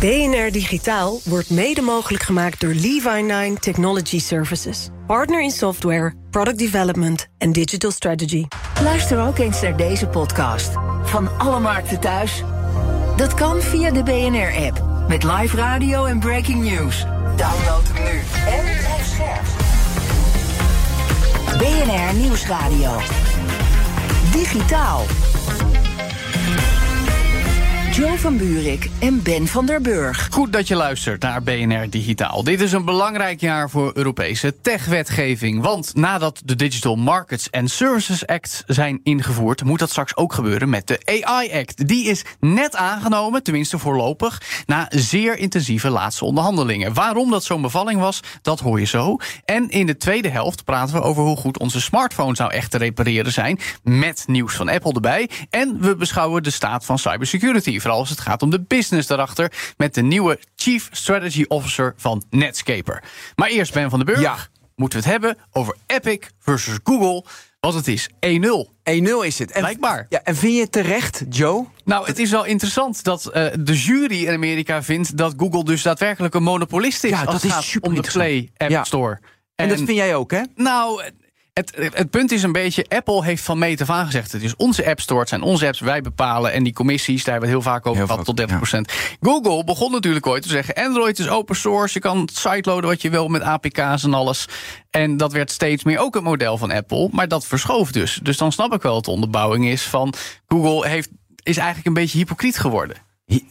BNR Digitaal wordt mede mogelijk gemaakt door Levi9 Technology Services. Partner in software, product development en digital strategy. Luister ook eens naar deze podcast. Van alle markten thuis. Dat kan via de BNR-app. Met live radio en breaking news. Download hem nu en blijf scherp. BNR Nieuwsradio. Digitaal. Joe van Buurik en Ben van der Burg. Goed dat je luistert naar BNR Digitaal. Dit is een belangrijk jaar voor Europese techwetgeving. Want nadat de Digital Markets and Services Act zijn ingevoerd, moet dat straks ook gebeuren met de AI Act. Die is net aangenomen, tenminste voorlopig, na zeer intensieve laatste onderhandelingen. Waarom dat zo'n bevalling was, dat hoor je zo. En in de tweede helft praten we over hoe goed onze smartphones nou echt te repareren zijn. Met nieuws van Apple erbij. En we beschouwen de staat van cybersecurity vooral als het gaat om de business daarachter... met de nieuwe Chief Strategy Officer van Netscaper. Maar eerst Ben van den Burg. Ja. Moeten we het hebben over Epic versus Google... Want het is 1-0. 1-0 is het. En, Blijkbaar. Ja, en vind je het terecht, Joe? Nou, het is wel interessant dat uh, de jury in Amerika vindt... dat Google dus daadwerkelijk een monopolist is... Ja, als dat het is gaat super om de. Play App Ja. Store. En, dat vind jij ook, hè? Nou, het, het punt is een beetje... Apple heeft van meet af aan gezegd... het is onze App Store, het zijn onze apps, wij bepalen... en die commissies, daar hebben we het heel vaak over gehad, tot 30%. Google begon natuurlijk ooit te zeggen... Android is open source, je kan siteloaden wat je wil... met APK's en alles. En dat werd steeds meer ook het model van Apple. Maar dat verschoof dus. Dus dan snap ik wel dat de onderbouwing is van... Google heeft, is eigenlijk een beetje hypocriet geworden.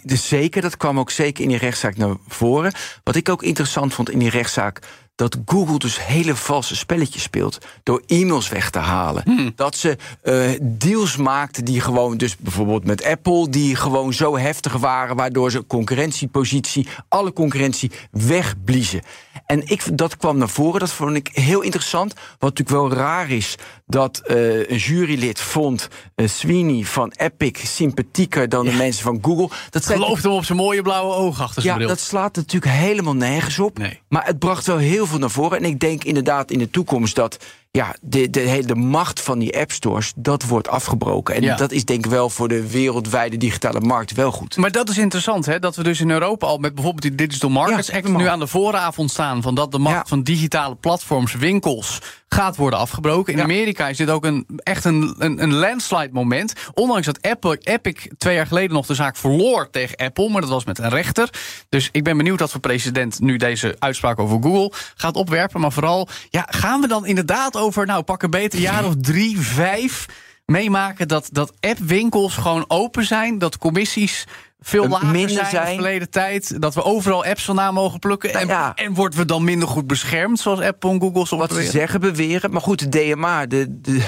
Dus zeker, dat kwam ook zeker in die rechtszaak naar voren. Wat ik ook interessant vond in die rechtszaak... dat Google dus hele valse spelletjes speelt... door e-mails weg te halen. Dat ze eh, deals maakten die gewoon... dus bijvoorbeeld met Apple... die gewoon zo heftig waren... waardoor ze concurrentiepositie, alle concurrentie wegbliezen. En ik, dat kwam naar voren, dat vond ik heel interessant. Wat natuurlijk wel raar is... dat eh, een jurylid vond eh, Sweeney van Epic... sympathieker dan de mensen van Google. Dat zijn Geloof hem op zijn mooie blauwe ogen achter zijn ja, bril. dat slaat natuurlijk helemaal nergens op. Nee. Maar het bracht wel heel veel naar voren. En ik denk inderdaad in de toekomst dat ja, de, de hele macht van die app stores... dat wordt afgebroken. En Ja. dat is denk ik wel voor de wereldwijde digitale markt wel goed. Maar dat is interessant, hè? dat we dus in Europa al met bijvoorbeeld die Digital Markets Ja, Act nu aan de vooravond staan van dat de macht Ja. van digitale platforms, winkels gaat worden afgebroken. In. Amerika is dit ook een, echt een, een, een landslide moment. Ondanks dat Apple, Epic twee jaar geleden nog de zaak verloor tegen Apple, maar dat was met een rechter. Dus ik ben benieuwd wat voor president nu deze uitspraak over Google gaat opwerpen. Maar vooral, ja, gaan we dan inderdaad over, nou pak een beter jaar of drie, vijf meemaken dat, dat appwinkels gewoon open zijn, dat commissies veel lager minder zijn, in de zijn. verleden tijd, dat we overal apps vandaan mogen plukken. En, Nou ja. en worden we dan minder goed beschermd, zoals Apple en Google Wat ze zeggen, beweren. Maar goed, de DMA, de, de,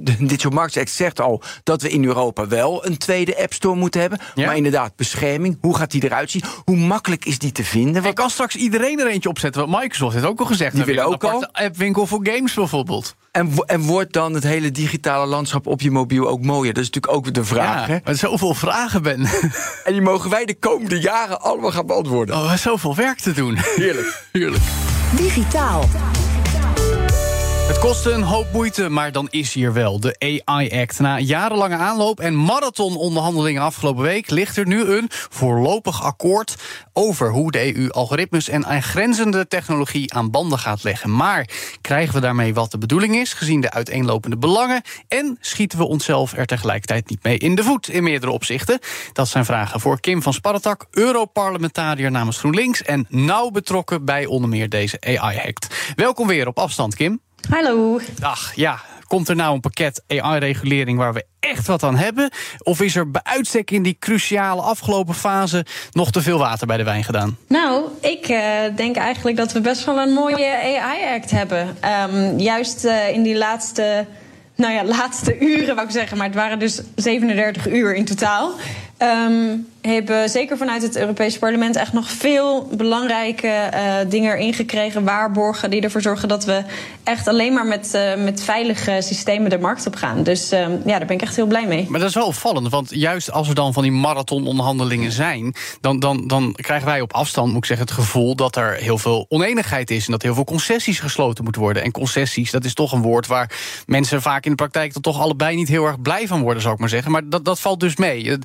de Digital Markets Act, zegt al... dat we in Europa wel een tweede app store moeten hebben. Ja. Maar inderdaad, bescherming. Hoe gaat die eruit zien? Hoe makkelijk is die te vinden? Want kan straks iedereen er eentje opzetten. Want Microsoft heeft ook al gezegd. Die willen ook aparte appwinkel voor games bijvoorbeeld. En, en wordt dan het hele digitale landschap op je mobiel ook mooier? Dat is natuurlijk ook de vraag. ja, Hè? maar zoveel vragen, Ben. En die mogen wij de komende jaren allemaal gaan beantwoorden. Oh, zoveel werk te doen. Heerlijk. Heerlijk. Digitaal. Het kostte een hoop moeite, maar dan is hier wel de AI-act. Na jarenlange aanloop en marathononderhandelingen afgelopen week... ligt er nu een voorlopig akkoord over hoe de EU algoritmes... en aangrenzende technologie aan banden gaat leggen. Maar krijgen we daarmee wat de bedoeling is, gezien de uiteenlopende belangen... en schieten we onszelf er tegelijkertijd niet mee in de voet in meerdere opzichten? Dat zijn vragen voor Kim van Sparretak, Europarlementariër namens GroenLinks... en nauw betrokken bij onder meer deze AI-act. Welkom weer op afstand, Kim. Hallo. Ach ja, komt er nou een pakket AI-regulering waar we echt wat aan hebben? Of is er bij uitstek in die cruciale afgelopen fase nog te veel water bij de wijn gedaan? Nou, ik eh, denk eigenlijk dat we best wel een mooie AI-act hebben. Ehm, juist eh, in die laatste, nou ja, laatste uren wou ik zeggen, maar het waren dus 37 uur in totaal. Um, hebben zeker vanuit het Europese parlement echt nog veel belangrijke uh, dingen erin gekregen. Waarborgen die ervoor zorgen dat we echt alleen maar met, uh, met veilige systemen de markt op gaan. Dus uh, ja, daar ben ik echt heel blij mee. Maar dat is wel opvallend, want juist als er dan van die marathononderhandelingen zijn, dan, dan, dan krijgen wij op afstand, moet ik zeggen, het gevoel dat er heel veel oneenigheid is en dat heel veel concessies gesloten moeten worden. En concessies, dat is toch een woord waar mensen vaak in de praktijk dan toch allebei niet heel erg blij van worden, zou ik maar zeggen. Maar dat, dat valt dus mee.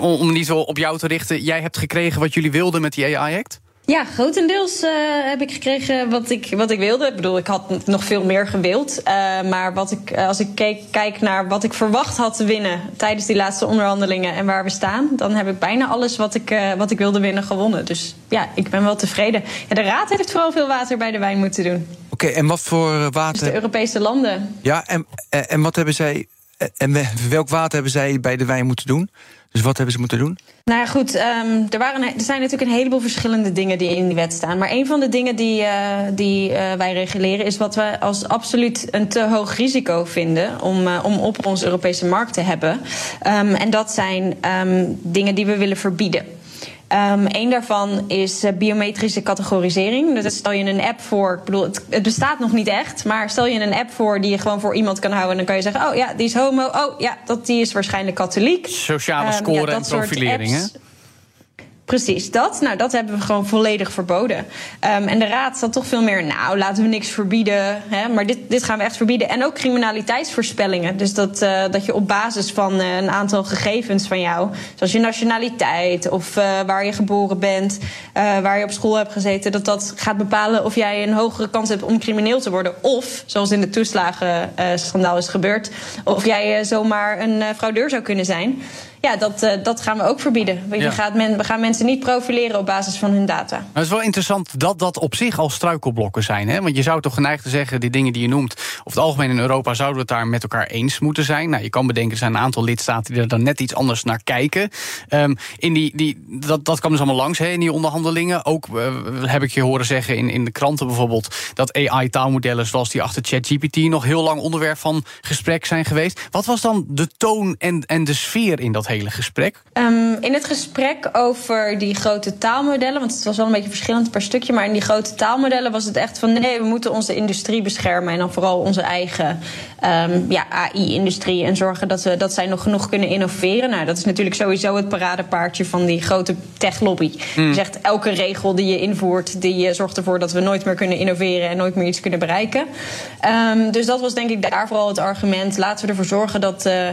Om niet zo op jou te richten. Jij hebt gekregen wat jullie wilden met die AI-act? Ja, grotendeels uh, heb ik gekregen wat ik, wat ik wilde. Ik bedoel, ik had nog veel meer gewild. Uh, maar wat ik, als ik keek, kijk naar wat ik verwacht had te winnen tijdens die laatste onderhandelingen en waar we staan, dan heb ik bijna alles wat ik, uh, wat ik wilde winnen gewonnen. Dus ja, ik ben wel tevreden. Ja, de Raad heeft vooral veel water bij de wijn moeten doen. Oké, okay, en wat voor water? Dus de Europese landen. Ja, en, en wat hebben zij. En welk water hebben zij bij de wijn moeten doen? Dus wat hebben ze moeten doen? Nou ja, goed. Um, er, waren, er zijn natuurlijk een heleboel verschillende dingen die in die wet staan. Maar een van de dingen die, uh, die uh, wij reguleren is wat we als absoluut een te hoog risico vinden om, om op onze Europese markt te hebben. Um, en dat zijn um, dingen die we willen verbieden. Um, een daarvan is uh, biometrische categorisering. Dus stel je een app voor, ik bedoel, het, het, bestaat nog niet echt, maar stel je een app voor die je gewoon voor iemand kan houden, dan kan je zeggen: Oh ja, die is homo. Oh ja, dat, die is waarschijnlijk katholiek. Sociale score um, ja, en profilering, hè? Precies, dat. Nou, dat hebben we gewoon volledig verboden. Um, en de raad staat toch veel meer, nou, laten we niks verbieden. Hè, maar dit, dit gaan we echt verbieden. En ook criminaliteitsvoorspellingen. Dus dat, uh, dat je op basis van uh, een aantal gegevens van jou, zoals je nationaliteit of uh, waar je geboren bent, waar je op school hebt gezeten, dat dat gaat bepalen of jij een hogere kans hebt om crimineel te worden. Of, zoals in de toeslagenschandaal is gebeurd, of jij zomaar een fraudeur zou kunnen zijn. Ja, dat, uh, dat gaan we ook verbieden. Ja. Je gaat men, we gaan mensen niet profileren op basis van hun data. Maar het is wel interessant dat dat op zich al struikelblokken zijn. Hè? Want je zou toch geneigd te zeggen, die dingen die je noemt... over het algemeen in Europa zouden we het daar met elkaar eens moeten zijn. Nou, je kan bedenken, er zijn een aantal lidstaten die er dan net iets anders naar kijken. Um, in die, die, dat, dat kwam dus allemaal langs hè, in die onderhandelingen. Ook uh, heb ik je horen zeggen in, in de kranten bijvoorbeeld... dat AI-taalmodellen zoals die achter ChatGPT... nog heel lang onderwerp van gesprek zijn geweest. Wat was dan de toon en, en de sfeer in dat hele gesprek? Um, in het gesprek over die grote taalmodellen, want het was wel een beetje verschillend per stukje, maar in die grote taalmodellen was het echt van nee, we moeten onze industrie beschermen en dan vooral onze eigen um, ja, AI-industrie en zorgen dat, we, dat zij nog genoeg kunnen innoveren. Nou, dat is natuurlijk sowieso het paradepaardje van die grote techlobby. Mm. Die zegt elke regel die je invoert, die zorgt ervoor dat we nooit meer kunnen innoveren en nooit meer iets kunnen bereiken. Um, dus dat was denk ik daar vooral het argument. Laten we ervoor zorgen dat, uh,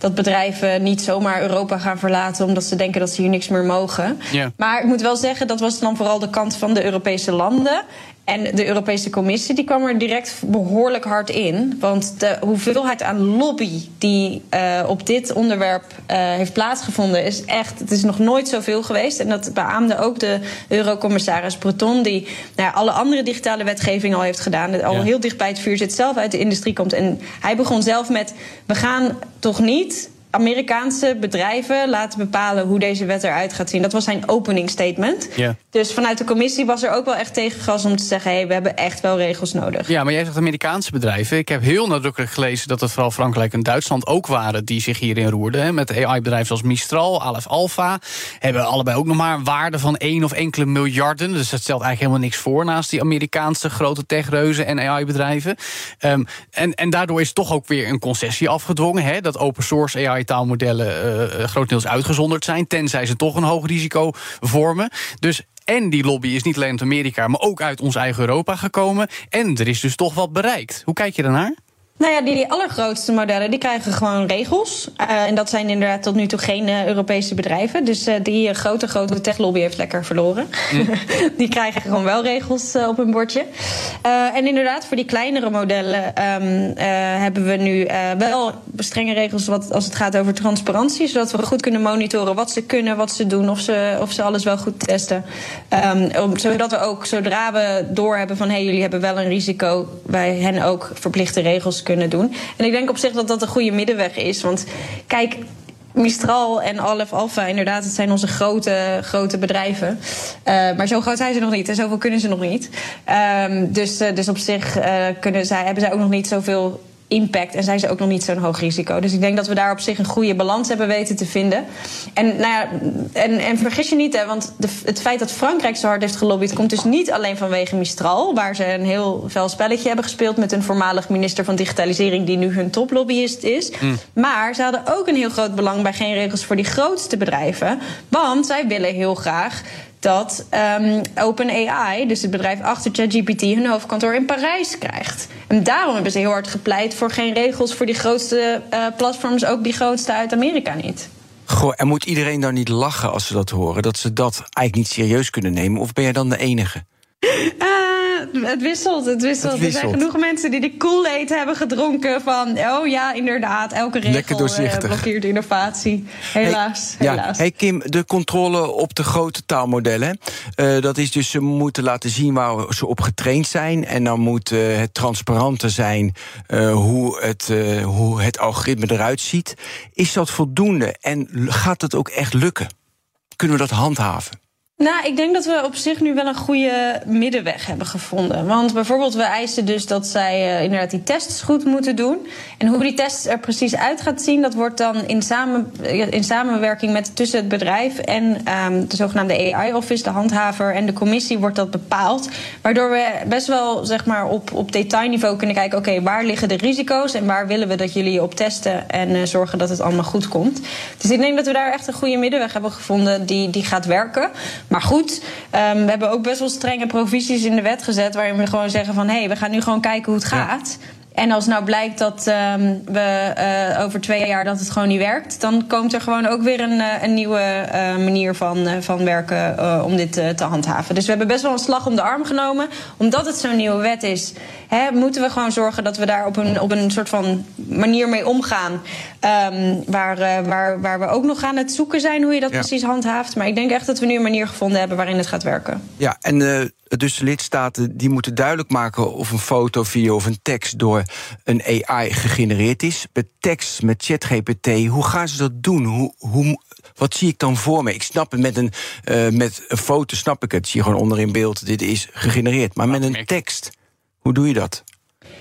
dat bedrijven niet zomaar Europa gaan verlaten omdat ze denken dat ze hier niks meer mogen. Yeah. Maar ik moet wel zeggen, dat was dan vooral de kant van de Europese landen. En de Europese Commissie die kwam er direct behoorlijk hard in. Want de hoeveelheid aan lobby die uh, op dit onderwerp uh, heeft plaatsgevonden is echt. Het is nog nooit zoveel geweest. En dat beaamde ook de Eurocommissaris Breton, die nou, alle andere digitale wetgeving al heeft gedaan. Al ja. heel dicht bij het vuur zit, zelf uit de industrie komt. En hij begon zelf met: we gaan toch niet Amerikaanse bedrijven laten bepalen hoe deze wet eruit gaat zien. Dat was zijn opening statement. Yeah. Dus vanuit de commissie was er ook wel echt tegengas om te zeggen: hé, hey, we hebben echt wel regels nodig. Ja, maar jij zegt Amerikaanse bedrijven. Ik heb heel nadrukkelijk gelezen dat het vooral Frankrijk en Duitsland ook waren die zich hierin roerden. Hè, met AI-bedrijven zoals Mistral, Aleph Alpha. Hebben allebei ook nog maar een waarde van één of enkele miljarden. Dus dat stelt eigenlijk helemaal niks voor naast die Amerikaanse grote techreuzen en AI-bedrijven. Um, en, en daardoor is toch ook weer een concessie afgedwongen. Hè, dat open source AI taalmodellen uh, grotendeels uitgezonderd zijn, tenzij ze toch een hoog risico vormen. Dus en die lobby is niet alleen uit Amerika, maar ook uit ons eigen Europa gekomen. En er is dus toch wat bereikt. Hoe kijk je daarnaar? Nou ja, die, die allergrootste modellen die krijgen gewoon regels. Uh, en dat zijn inderdaad tot nu toe geen uh, Europese bedrijven. Dus uh, die grote, grote techlobby heeft lekker verloren. Mm. die krijgen gewoon wel regels op hun bordje. en inderdaad, voor die kleinere modellen um, hebben we nu wel strenge regels wat, als het gaat over transparantie. Zodat we goed kunnen monitoren wat ze kunnen, wat ze doen, of ze, of ze alles wel goed testen. Um, zodat we ook, zodra we doorhebben van hé, hey, jullie hebben wel een risico, wij hen ook verplichte regels kunnen doen. En ik denk op zich dat dat een goede middenweg is. Want kijk, Mistral en Aleph Alpha, inderdaad, het zijn onze grote, grote bedrijven. Uh, maar zo groot zijn ze nog niet en zoveel kunnen ze nog niet. Um, dus, uh, dus op zich uh, kunnen zij, hebben zij ook nog niet zoveel impact en zijn ze ook nog niet zo'n hoog risico. Dus ik denk dat we daar op zich een goede balans hebben weten te vinden. En, nou ja, en, en vergis je niet, hè, want de, het feit dat Frankrijk zo hard heeft gelobbyd, komt dus niet alleen vanwege Mistral, waar ze een heel fel spelletje hebben gespeeld met een voormalig minister van Digitalisering, die nu hun toplobbyist is. Mm. Maar ze hadden ook een heel groot belang bij geen regels voor die grootste bedrijven. Want zij willen heel graag dat um, OpenAI, dus het bedrijf achter ChatGPT, hun hoofdkantoor in Parijs krijgt. En daarom hebben ze heel hard gepleit voor geen regels voor die grootste uh, platforms, ook die grootste uit Amerika niet. Goh, en moet iedereen dan niet lachen als ze dat horen? Dat ze dat eigenlijk niet serieus kunnen nemen? Of ben jij dan de enige? Uh, het wisselt, het wisselt. Er zijn genoeg mensen die de Kool-Aid hebben gedronken van... oh ja, inderdaad, elke regel uh, blokkeert innovatie. Helaas, hey, helaas. Ja. Hey Kim, de controle op de grote taalmodellen... Uh, dat is dus, ze moeten laten zien waar ze op getraind zijn... en dan moet uh, het transparanter zijn hoe, het, hoe het algoritme eruit ziet. Is dat voldoende en gaat het ook echt lukken? Kunnen we dat handhaven? Nou, ik denk dat we op zich nu wel een goede middenweg hebben gevonden. Want bijvoorbeeld, we eisen dus dat zij uh, inderdaad die tests goed moeten doen. En hoe die tests er precies uit gaat zien, dat wordt dan in, samen, in samenwerking met tussen het bedrijf en um, de zogenaamde AI-office, de handhaver en de commissie, wordt dat bepaald. Waardoor we best wel zeg maar, op, op detailniveau kunnen kijken: oké, waar liggen de risico's en waar willen we dat jullie op testen en uh, zorgen dat het allemaal goed komt. Dus ik denk dat we daar echt een goede middenweg hebben gevonden die, die gaat werken. Maar goed, um, we hebben ook best wel strenge provisies in de wet gezet. waarin we gewoon zeggen van hé, hey, we gaan nu gewoon kijken hoe het gaat. En als nou blijkt dat um, we uh, over twee jaar dat het gewoon niet werkt, dan komt er gewoon ook weer een, uh, een nieuwe uh, manier van, van werken om dit te handhaven. Dus we hebben best wel een slag om de arm genomen. Omdat het zo'n nieuwe wet is, hè, moeten we gewoon zorgen dat we daar op een, op een soort van manier mee omgaan. Um, waar, waar, waar we ook nog aan het zoeken zijn hoe je dat ja. precies handhaaft. Maar ik denk echt dat we nu een manier gevonden hebben waarin het gaat werken. Ja, en dus de lidstaten die moeten duidelijk maken of een foto, video of een tekst door een AI gegenereerd is. Met tekst, met ChatGPT, hoe gaan ze dat doen? Hoe, hoe, wat zie ik dan voor me? Ik snap het met een, uh, met een foto, snap ik het. Zie je gewoon onder in beeld, dit is gegenereerd. Maar met een tekst, hoe doe je dat?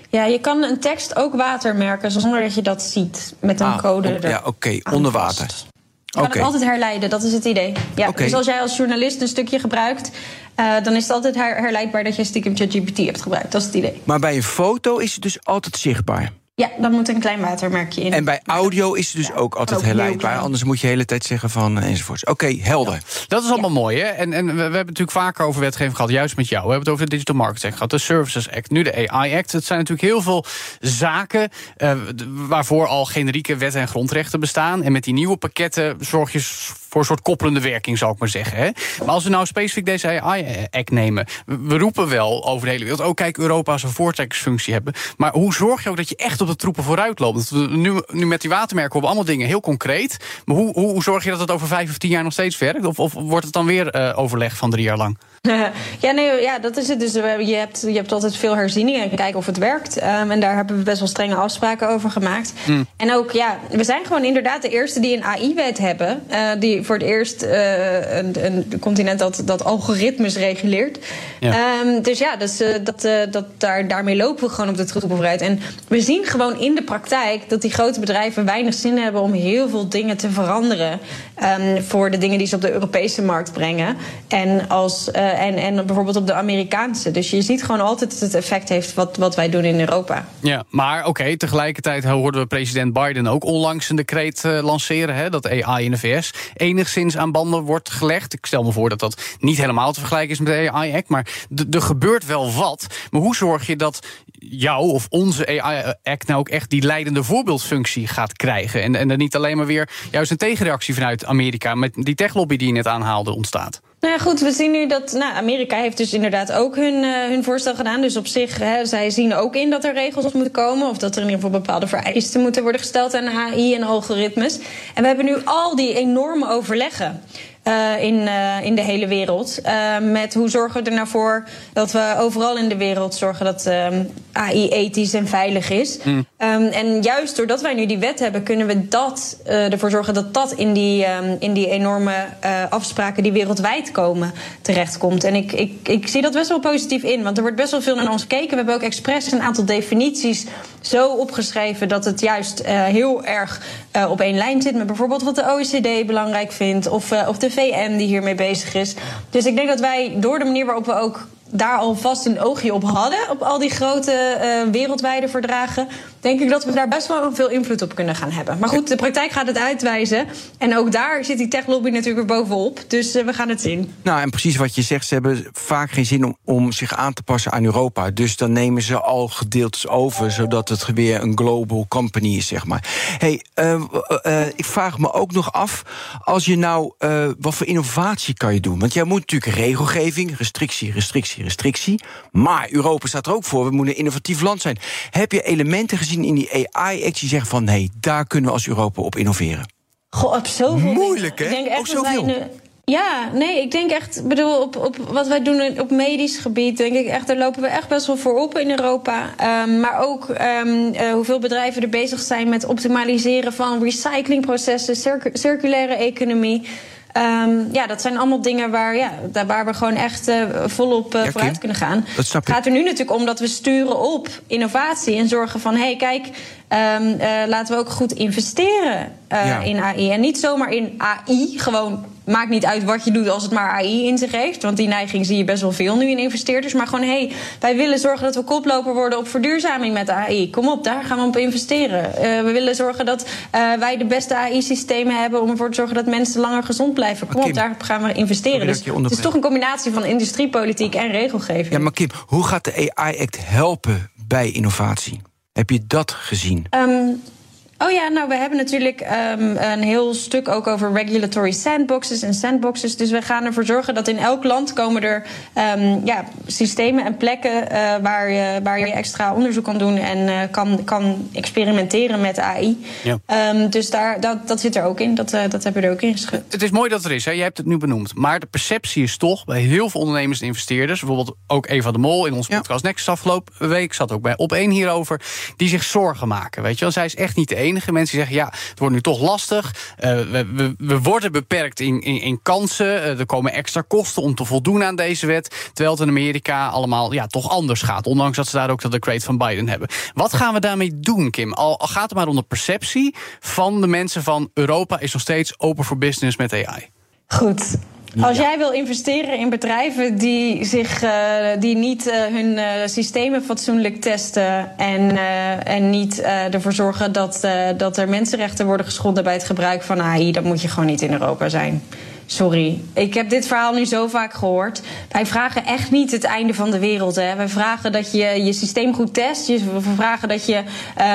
Ja, je kan een tekst ook watermerken zonder dat je dat ziet met een ah, code. Ja, oké, okay, onder water. Je kan okay. het altijd herleiden, dat is het idee. Ja, okay. Dus als jij als journalist een stukje gebruikt, uh, dan is het altijd her herleidbaar dat je stiekem ChatGPT hebt gebruikt. Dat is het idee. Maar bij een foto is het dus altijd zichtbaar. Ja, dan moet een klein watermerkje in. En bij audio is het dus ja, ook altijd herleidbaar. Anders moet je de hele tijd zeggen van eh, enzovoorts. Oké, okay, helder. Ja. Dat is allemaal ja. mooi, hè? En, en we, we, hebben natuurlijk vaker over wetgeving gehad, juist met jou. We hebben het over de Digital Markets Act gehad, de Services Act, nu de AI Act. Het zijn natuurlijk heel veel zaken uh, waarvoor al generieke wetten en grondrechten bestaan. En met die nieuwe pakketten zorg je voor een soort koppelende werking, zou ik maar zeggen. Hè? Maar als we nou specifiek deze AI-act nemen... we roepen wel over de hele wereld... oh, kijk, Europa als een voortrekkersfunctie hebben. Maar hoe zorg je ook dat je echt op de troepen vooruit loopt? Nu, nu met die watermerken hebben allemaal dingen heel concreet. Maar hoe, hoe, hoe zorg je dat het over vijf of tien jaar nog steeds werkt? Of, of wordt het dan weer uh, overleg van drie jaar lang? Ja, nee, ja, dat is het. Dus je hebt, je hebt altijd veel herzieningen en kijken of het werkt. Um, en daar hebben we best wel strenge afspraken over gemaakt. Mm. En ook, ja, we zijn gewoon inderdaad de eerste die een AI-wet hebben. Uh, die voor het eerst uh, een, een, continent dat, dat algoritmes reguleert. Ja. Um, dus ja, dus, uh, dat, dat, daar, daarmee lopen we gewoon op de troepen vooruit. En we zien gewoon in de praktijk dat die grote bedrijven weinig zin hebben om heel veel dingen te veranderen. Um, voor de dingen die ze op de Europese markt brengen. En als uh, en, en bijvoorbeeld op de Amerikaanse. Dus je ziet gewoon altijd dat het effect heeft wat, wat wij doen in Europa. Ja, maar oké, tegelijkertijd hoorden we president Biden ook onlangs een decreet uh, lanceren... Hè, dat AI in de VS enigszins aan banden wordt gelegd. Ik stel me voor dat dat niet helemaal te vergelijken is met de AI-act... maar er gebeurt wel wat. Maar hoe zorg je dat jou of onze AI-act nou ook echt die leidende voorbeeldfunctie gaat krijgen? En, en er niet alleen maar weer juist een tegenreactie vanuit Amerika... met die techlobby die je net aanhaalde ontstaat? Nou ja, goed, we zien nu dat nou, Amerika heeft dus inderdaad ook hun, uh, hun voorstel gedaan. Dus op zich, hè, zij zien ook in dat er regels moeten komen... of dat er in ieder geval bepaalde vereisten moeten worden gesteld aan AI en algoritmes. En we hebben nu al die enorme overleggen... uh, in, uh, in de hele wereld. Uh, met hoe zorgen we er nou voor dat we overal in de wereld zorgen dat um, AI ethisch en veilig is. Mm. Um, en juist doordat wij nu die wet hebben, kunnen we dat, ervoor zorgen dat dat in die, um, in die enorme afspraken die wereldwijd komen terechtkomt. En ik, ik, ik zie dat best wel positief in, want er wordt best wel veel naar ons gekeken. We hebben ook expres een aantal definities zo opgeschreven dat het juist heel erg op één lijn zit met bijvoorbeeld wat de OECD belangrijk vindt of, of de Die hiermee bezig is. Dus ik denk dat wij door de manier waarop we ook daar alvast een oogje op hadden, op al die grote uh, wereldwijde verdragen, denk ik dat we daar best wel veel invloed op kunnen gaan hebben. Maar goed, de praktijk gaat het uitwijzen. En ook daar zit die techlobby natuurlijk weer bovenop. Dus uh, we gaan het zien. Nou, en precies wat je zegt, ze hebben vaak geen zin om, om zich aan te passen aan Europa. Dus dan nemen ze al gedeeltes over, zodat het weer een global company is, zeg maar. hey, uh, ik vraag me ook nog af, als je nou, wat voor innovatie kan je doen? Want jij moet natuurlijk regelgeving, restrictie, restrictie restrictie. Maar Europa staat er ook voor, we moeten een innovatief land zijn. Heb je elementen gezien in die AI-act die zeggen van... nee, daar kunnen we als Europa op innoveren? Goh, op zoveel Moeilijk, hè? Ik denk echt ook zoveel. Ja, nee, ik denk echt, bedoel, op, op wat wij doen op medisch gebied, denk ik echt, daar lopen we echt best wel voor op in Europa. Um, maar ook um, uh, hoeveel bedrijven er bezig zijn met optimaliseren van recyclingprocessen, circ circulaire economie. Um, ja, dat zijn allemaal dingen waar, ja, waar we gewoon echt uh, volop uh, ja, vooruit kunnen gaan. Het gaat er nu natuurlijk om dat we sturen op innovatie en zorgen van: hé, hey, kijk, um, uh, laten we ook goed investeren ja. in AI. En niet zomaar in AI, gewoon maakt niet uit wat je doet als het maar AI in zich heeft. Want die neiging zie je best wel veel nu in investeerders. Maar gewoon, hé, hey, wij willen zorgen dat we koploper worden op verduurzaming met AI. Kom op, daar gaan we op investeren. Uh, we willen zorgen dat uh, wij de beste AI-systemen hebben om ervoor te zorgen dat mensen langer gezond blijven. Kom Kim, op, daar gaan we investeren. Dus het is toch een combinatie van industriepolitiek en regelgeving. Ja, maar Kim, hoe gaat de AI-act helpen bij innovatie? Heb je dat gezien? Um, Oh ja, nou, we hebben natuurlijk um, een heel stuk ook over regulatory sandboxes en sandboxes. Dus we gaan ervoor zorgen dat in elk land komen er um, ja, systemen en plekken uh, waar, je, waar je extra onderzoek kan doen en uh, kan, kan experimenteren met AI. Ja. Um, dus daar, dat, dat zit er ook in. Dat, uh, dat hebben we er ook in geschreven. Het is mooi dat er is, hè? je hebt het nu benoemd. Maar de perceptie is toch bij heel veel ondernemers en investeerders, bijvoorbeeld ook Eva de Mol in onze podcast. Next afgelopen week, zat ook bij op één hierover, die zich zorgen maken. Weet je wel, zij is echt niet de enige. Mensen zeggen, ja, het wordt nu toch lastig. Uh, we, we, we, worden beperkt in, in, in kansen. Uh, er komen extra kosten om te voldoen aan deze wet. Terwijl het in Amerika allemaal ja, toch anders gaat. Ondanks dat ze daar ook dat decree van Biden hebben. Wat gaan we daarmee doen, Kim? Al, al gaat het maar om de perceptie van de mensen van... Europa is nog steeds open voor business met AI. Goed, als jij wil investeren in bedrijven die, zich, uh, die niet uh, hun uh, systemen fatsoenlijk testen en, en niet ervoor zorgen dat, dat er mensenrechten worden geschonden bij het gebruik van AI, dan moet je gewoon niet in Europa zijn. Sorry, ik heb dit verhaal nu zo vaak gehoord. Wij vragen echt niet het einde van de wereld. Hè. Wij vragen dat je je systeem goed test. We vragen dat je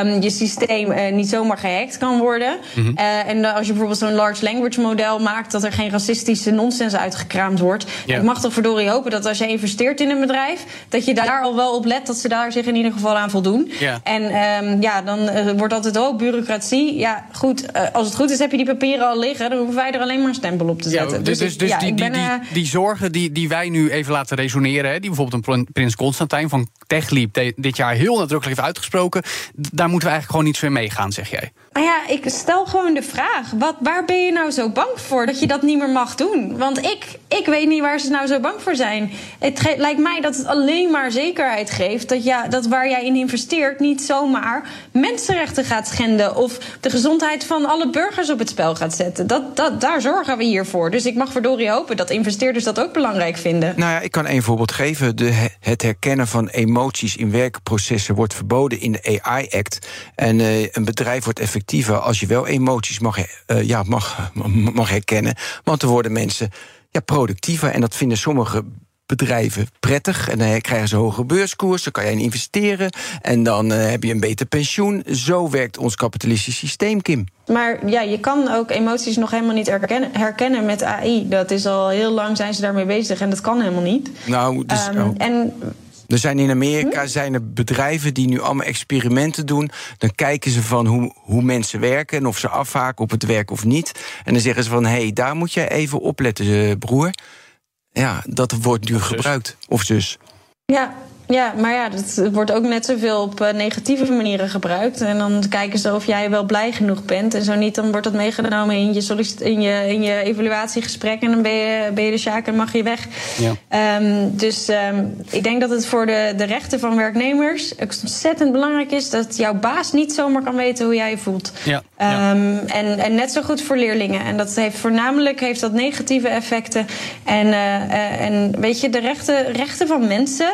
um, je systeem uh, niet zomaar gehackt kan worden. Mm -hmm. uh, en als je bijvoorbeeld zo'n large language model maakt, dat er geen racistische nonsens uitgekraamd wordt. Yeah. Ik mag toch verdorie hopen dat als je investeert in een bedrijf, dat je daar al wel op let dat ze daar zich in ieder geval aan voldoen. Yeah. En um, ja, dan uh, wordt altijd ook bureaucratie. Ja, goed, als het goed is, heb je die papieren al liggen. Dan hoeven wij er alleen maar een stempel op te zetten. Dus, dus, dus ja, die, die, die, die, zorgen die, die wij nu even laten resoneren, hè, die bijvoorbeeld een Prins Constantijn van TechLeap dit jaar heel nadrukkelijk heeft uitgesproken, daar moeten we eigenlijk gewoon niet zo in meegaan, zeg jij. Nou ja, ik stel gewoon de vraag: wat, waar ben je nou zo bang voor dat je dat niet meer mag doen? Want ik, ik weet niet waar ze nou zo bang voor zijn. Het lijkt mij dat het alleen maar zekerheid geeft dat, ja, dat waar jij in investeert niet zomaar mensenrechten gaat schenden of de gezondheid van alle burgers op het spel gaat zetten. Dat, dat, daar zorgen we hier voor. Dus ik mag verdorie hopen dat investeerders dat ook belangrijk vinden. Nou ja, ik kan één voorbeeld geven. De, het herkennen van emoties in werkprocessen wordt verboden in de AI-act. En uh, een bedrijf wordt effectief als je wel emoties mag, uh, ja, mag, mag herkennen. Want er worden mensen ja, productiever. En dat vinden sommige bedrijven prettig. En dan krijgen ze hoge beurskoers, dan kan in investeren. En dan uh, heb je een beter pensioen. Zo werkt ons kapitalistisch systeem, Kim. Maar ja, je kan ook emoties nog helemaal niet herkennen, herkennen met AI. Dat is al heel lang zijn ze daarmee bezig en dat kan helemaal niet. Nou, dus, um, En Er zijn in Amerika zijn er bedrijven die nu allemaal experimenten doen. Dan kijken ze van hoe, hoe mensen werken en of ze afhaken op het werk of niet. En dan zeggen ze van hé, hey, daar moet je even opletten, eh, broer. Ja, dat wordt nu gebruikt. Of zus. Ja, ja, maar ja, dat wordt ook net zoveel op uh, negatieve manieren gebruikt. En dan kijken ze of jij wel blij genoeg bent. En zo niet, dan wordt dat meegenomen in je, in je, in je evaluatiegesprek. En dan ben je, ben je de sjaak en mag je weg. Ja. Um, dus um, ik denk dat het voor de, de rechten van werknemers ontzettend belangrijk is dat jouw baas niet zomaar kan weten hoe jij je voelt. Ja. Um, en, en net zo goed voor leerlingen. En dat heeft voornamelijk heeft dat negatieve effecten. En, uh, uh, en weet je, de rechten, rechten van mensen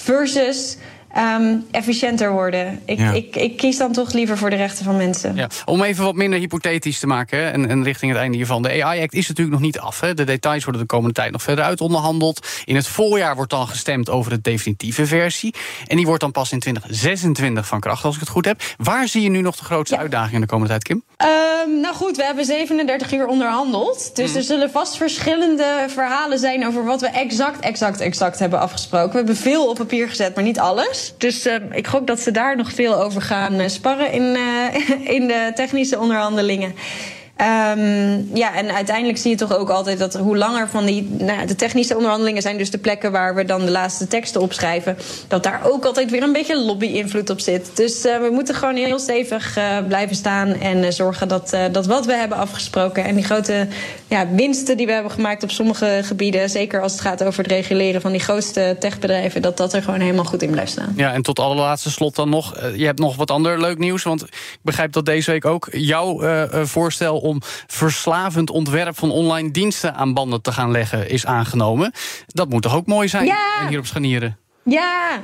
versus um, efficiënter worden. Ik, ik, ik, kies dan toch liever voor de rechten van mensen. Ja. Om even wat minder hypothetisch te maken en, en, richting het einde hiervan. De AI-act is natuurlijk nog niet af. Hè. De details worden de komende tijd nog verder uit onderhandeld. In het voorjaar wordt dan gestemd over de definitieve versie. En die wordt dan pas in 2026 van kracht, als ik het goed heb. Waar zie je nu nog de grootste ja. uitdagingen de komende tijd, Kim? Um, nou goed, we hebben 37 uur onderhandeld. Dus mm. er zullen vast verschillende verhalen zijn over wat we exact, exact, exact hebben afgesproken. We hebben veel op papier gezet, maar niet alles. Dus uh, ik hoop dat ze daar nog veel over gaan uh, sparren in, uh, in de technische onderhandelingen. Um, ja, en uiteindelijk zie je toch ook altijd dat hoe langer van die. Nou, de technische onderhandelingen zijn dus de plekken waar we dan de laatste teksten opschrijven. Dat daar ook altijd weer een beetje lobby-invloed op zit. Dus uh, we moeten gewoon heel stevig uh, blijven staan en uh, zorgen dat, dat wat we hebben afgesproken. en die grote ja, winsten die we hebben gemaakt op sommige gebieden. zeker als het gaat over het reguleren van die grootste techbedrijven. dat dat er gewoon helemaal goed in blijft staan. Ja, en tot allerlaatste slot dan nog. je hebt nog wat ander leuk nieuws. Want ik begrijp dat deze week ook jouw voorstel om verslavend ontwerp van online diensten aan banden te gaan leggen is aangenomen. Dat moet toch ook mooi zijn? Ja. En hier op Scharnieren. Ja,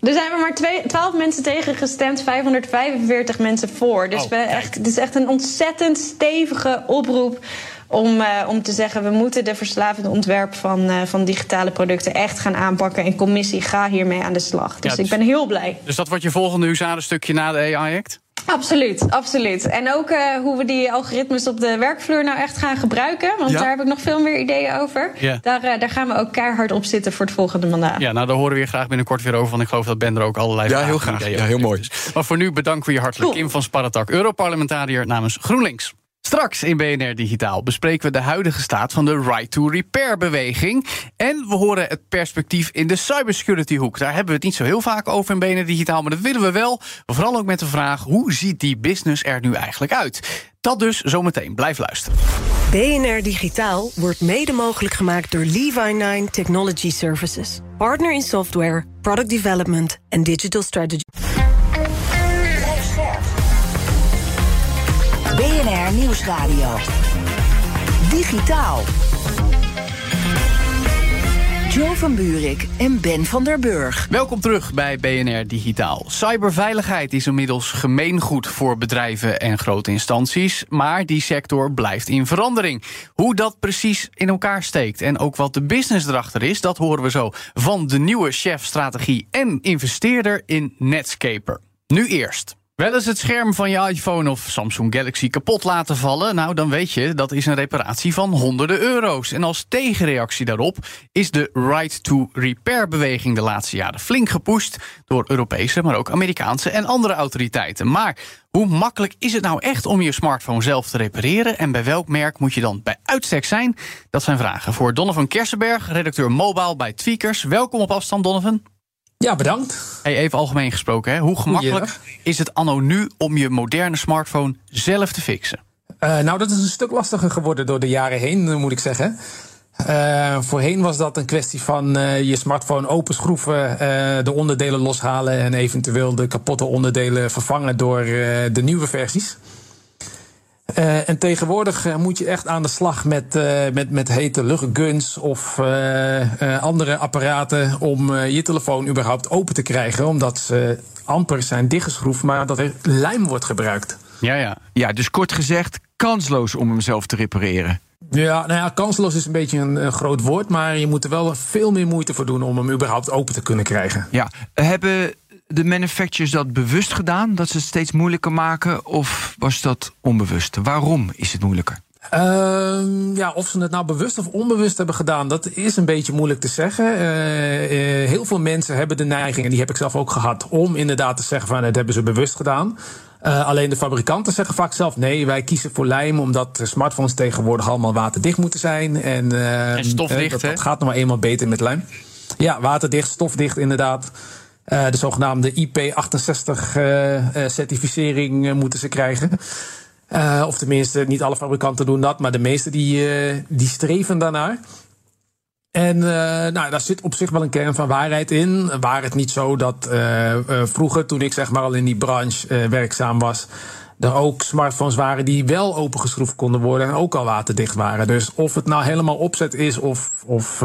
er zijn er maar twee, 12 mensen tegen gestemd, 545 mensen voor. Dus oh, we echt, het is echt een ontzettend stevige oproep om, uh, om te zeggen: we moeten de verslavende ontwerp van, uh, van digitale producten echt gaan aanpakken. En commissie, ga hiermee aan de slag. Dus, ja, dus ik ben heel blij. Dus dat wordt je volgende huzarenstukje na de AI-act? Absoluut, absoluut. En ook uh, hoe we die algoritmes op de werkvloer nou echt gaan gebruiken. Want ja. daar heb ik nog veel meer ideeën over. Ja. Daar, uh, daar gaan we ook keihard op zitten voor het volgende mandaat. Ja, nou daar horen we je graag binnenkort weer over. Want ik geloof dat Ben er ook allerlei ja, heel graag. Ja, heel mooi. Maar voor nu bedanken we je hartelijk. Cool. Kim van Sparretak, Europarlementariër namens GroenLinks. Straks in BNR Digitaal bespreken we de huidige staat van de Right to Repair beweging. En we horen het perspectief in de cybersecurity hoek. Daar hebben we het niet zo heel vaak over in BNR Digitaal, maar dat willen we wel. Vooral ook met de vraag: hoe ziet die business er nu eigenlijk uit? Dat dus zometeen. Blijf luisteren. BNR Digitaal wordt mede mogelijk gemaakt door Levi9 Technology Services. Partner in software, product development en digital strategy. BNR Nieuwsradio. Digitaal. Joe van Buurik en Ben van der Burg. Welkom terug bij BNR Digitaal. Cyberveiligheid is inmiddels gemeengoed voor bedrijven en grote instanties. Maar die sector blijft in verandering. Hoe dat precies in elkaar steekt en ook wat de business erachter is, dat horen we zo van de nieuwe chef strategie en investeerder in Netscaper. Nu eerst. Wel eens het scherm van je iPhone of Samsung Galaxy kapot laten vallen? Nou, dan weet je dat is een reparatie van honderden euro's. En als tegenreactie daarop is de Right to Repair beweging de laatste jaren flink gepusht door Europese, maar ook Amerikaanse en andere autoriteiten. Maar hoe makkelijk is het nou echt om je smartphone zelf te repareren? En bij welk merk moet je dan bij uitstek zijn? Dat zijn vragen voor Donovan Kersenberg, redacteur mobile bij Tweakers. Welkom op afstand, Donovan. Ja, bedankt. Hey, even algemeen gesproken, hè? hoe gemakkelijk is het anno nu om je moderne smartphone zelf te fixen? Uh, nou, dat is een stuk lastiger geworden door de jaren heen, moet ik zeggen. Uh, voorheen was dat een kwestie van uh, je smartphone openschroeven, de onderdelen loshalen en eventueel de kapotte onderdelen vervangen door de nieuwe versies. Uh, en tegenwoordig uh, moet je echt aan de slag met, uh, met, met hete luchtguns of andere apparaten om je telefoon überhaupt open te krijgen. Omdat ze amper zijn dichtgeschroefd, maar dat er lijm wordt gebruikt. Ja, ja. ja, dus kort gezegd, kansloos om hem zelf te repareren. Ja, nou ja, kansloos is een beetje een, een, groot woord, maar je moet er wel veel meer moeite voor doen om hem überhaupt open te kunnen krijgen. Ja, hebben de manufacturers dat bewust gedaan, dat ze het steeds moeilijker maken, of was dat onbewust? Waarom is het moeilijker? Ehm, ja, of ze het nou bewust of onbewust hebben gedaan, dat is een beetje moeilijk te zeggen. Eh, eh, heel veel mensen hebben de neiging, en die heb ik zelf ook gehad, om inderdaad te zeggen van het hebben ze bewust gedaan. Uh, alleen de fabrikanten zeggen vaak zelf: nee, wij kiezen voor lijm omdat smartphones tegenwoordig allemaal waterdicht moeten zijn. En, uh, en stofdicht, dat, dat, gaat nog maar eenmaal beter met lijm. Ja, waterdicht, stofdicht inderdaad. Uh, de zogenaamde IP68-certificering moeten ze krijgen. Of tenminste, niet alle fabrikanten doen dat, maar de meeste die, die streven daarnaar. En nou, daar zit op zich wel een kern van waarheid in. Waar het niet zo dat vroeger, toen ik zeg maar al in die branche werkzaam was, er ook smartphones waren die wel opengeschroefd konden worden en ook al waterdicht waren. Dus of het nou helemaal opzet is of, of,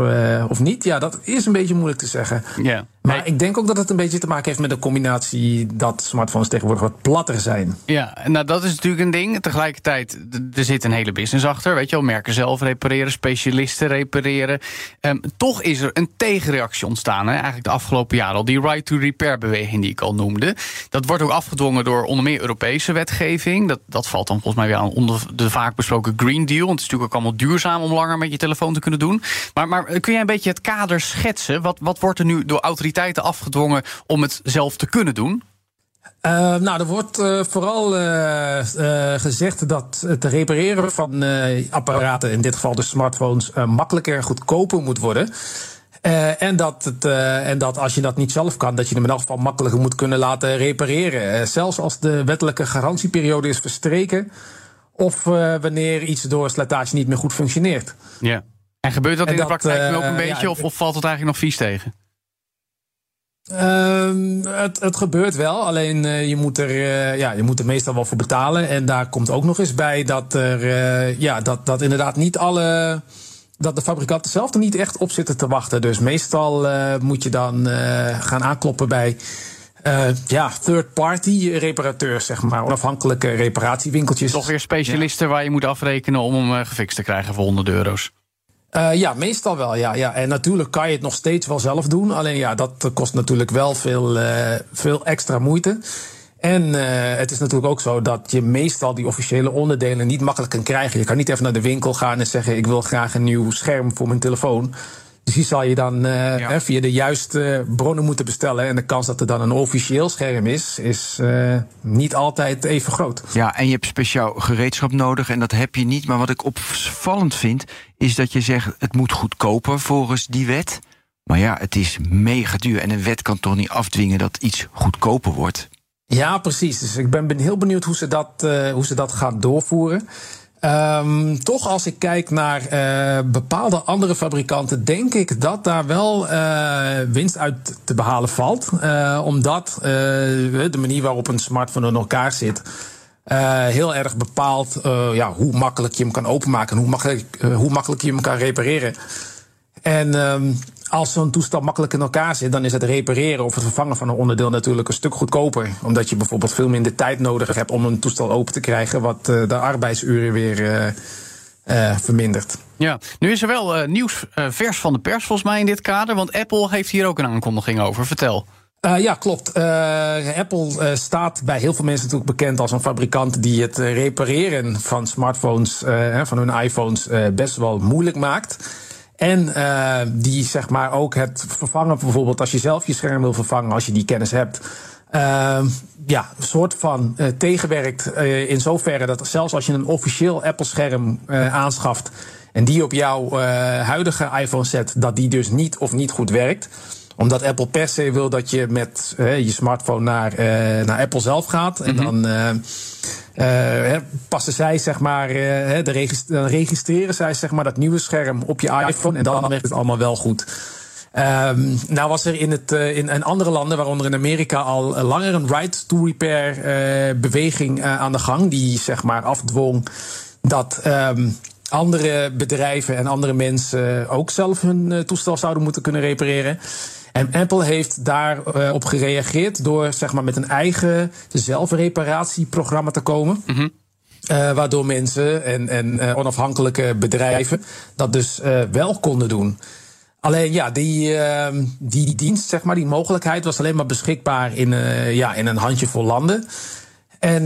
of niet, ja, dat is een beetje moeilijk te zeggen. Yeah. Maar nee. ik denk ook dat het een beetje te maken heeft met de combinatie dat smartphones tegenwoordig wat platter zijn. Ja, nou dat is natuurlijk een ding. Tegelijkertijd, er zit een hele business achter. Weet je wel, merken zelf repareren, specialisten repareren. Um, toch is er een tegenreactie ontstaan, hè? eigenlijk de afgelopen jaren al. Die right to repair beweging die ik al noemde. Dat wordt ook afgedwongen door onder meer Europese wetgeving. Dat, dat valt dan volgens mij weer aan onder de vaak besproken Green Deal. Want het is natuurlijk ook allemaal duurzaam om langer met je telefoon te kunnen doen. Maar, maar kun jij een beetje het kader schetsen? Wat, wat wordt er nu door autoriteiten afgedwongen om het zelf te kunnen doen? Uh, nou, er wordt uh, vooral uh, gezegd dat het repareren van apparaten, in dit geval de smartphones, makkelijker en goedkoper moet worden. en, dat het, en dat als je dat niet zelf kan, dat je hem in elk geval makkelijker moet kunnen laten repareren. zelfs als de wettelijke garantieperiode is verstreken. Of wanneer iets door slijtage niet meer goed functioneert. Ja. En gebeurt dat en in dat, de praktijk ook een beetje, ja, of, of valt het eigenlijk nog vies tegen? Uh, het, het, gebeurt wel, alleen uh, je, moet er, uh, ja, je moet er meestal wel voor betalen. En daar komt ook nog eens bij dat er uh, ja, dat, dat inderdaad niet alle. dat de fabrikanten zelf er niet echt op zitten te wachten. Dus meestal moet je dan gaan aankloppen bij. ja, third-party reparateurs, zeg maar. Onafhankelijke reparatiewinkeltjes. Toch weer specialisten ja. waar je moet afrekenen om hem gefixt te krijgen voor 100 euro's. Uh, ja, meestal wel. Ja, ja. En natuurlijk kan je het nog steeds wel zelf doen. Alleen ja, dat kost natuurlijk wel veel, uh, veel extra moeite. En uh, het is natuurlijk ook zo dat je meestal die officiële onderdelen niet makkelijk kan krijgen. Je kan niet even naar de winkel gaan en zeggen: Ik wil graag een nieuw scherm voor mijn telefoon. Dus die zal je dan uh, ja. via de juiste bronnen moeten bestellen. En de kans dat er dan een officieel scherm is, is uh, niet altijd even groot. Ja, en je hebt speciaal gereedschap nodig en dat heb je niet. Maar wat ik opvallend vind, is dat je zegt het moet goedkoper volgens die wet. Maar ja, het is mega duur. En een wet kan toch niet afdwingen dat iets goedkoper wordt? Ja, precies. Dus ik ben heel benieuwd hoe ze dat, uh, hoe ze dat gaan doorvoeren. Um, toch als ik kijk naar uh, bepaalde andere fabrikanten, denk ik dat daar wel uh, winst uit te behalen valt. Uh, omdat de manier waarop een smartphone in elkaar zit. heel erg bepaalt ja, hoe makkelijk je hem kan openmaken en hoe makkelijk, hoe makkelijk je hem kan repareren. En um, als zo'n toestel makkelijk in elkaar zit, dan is het repareren of het vervangen van een onderdeel natuurlijk een stuk goedkoper. Omdat je bijvoorbeeld veel minder tijd nodig hebt om een toestel open te krijgen, wat uh, de arbeidsuren weer uh, uh, vermindert. Ja, nu is er wel nieuws vers van de pers volgens mij in dit kader, want Apple heeft hier ook een aankondiging over. Vertel. Uh, ja, klopt. Uh, Apple uh, staat bij heel veel mensen natuurlijk bekend als een fabrikant die het repareren van smartphones, van hun iPhones, best wel moeilijk maakt. En uh, die zeg maar ook het vervangen, bijvoorbeeld als je zelf je scherm wil vervangen, als je die kennis hebt. Uh, ja, een soort van uh, tegenwerkt uh, in zoverre dat zelfs als je een officieel Apple-scherm aanschaft en die op jouw huidige iPhone zet, dat die dus niet of niet goed werkt omdat Apple per se wil dat je met uh, je smartphone naar, uh, naar Apple zelf gaat. En mm-hmm. dan uh, passen zij, zeg maar, de dan registreren zij zeg maar, dat nieuwe scherm op je iPhone. En dan werkt het allemaal wel goed. Um, nou was er in, het, in, in, andere landen, waaronder in Amerika, al langer een right to repair beweging aan de gang. Die zeg maar afdwong dat. Um, andere bedrijven en andere mensen ook zelf hun toestel zouden moeten kunnen repareren. En Apple heeft daarop op gereageerd door zeg maar, met een eigen zelfreparatieprogramma te komen. Mm-hmm. Uh, waardoor mensen en, en uh, onafhankelijke bedrijven dat dus uh, wel konden doen. Alleen ja, die, die dienst, zeg maar, die mogelijkheid was alleen maar beschikbaar in, ja, in een handjevol landen. En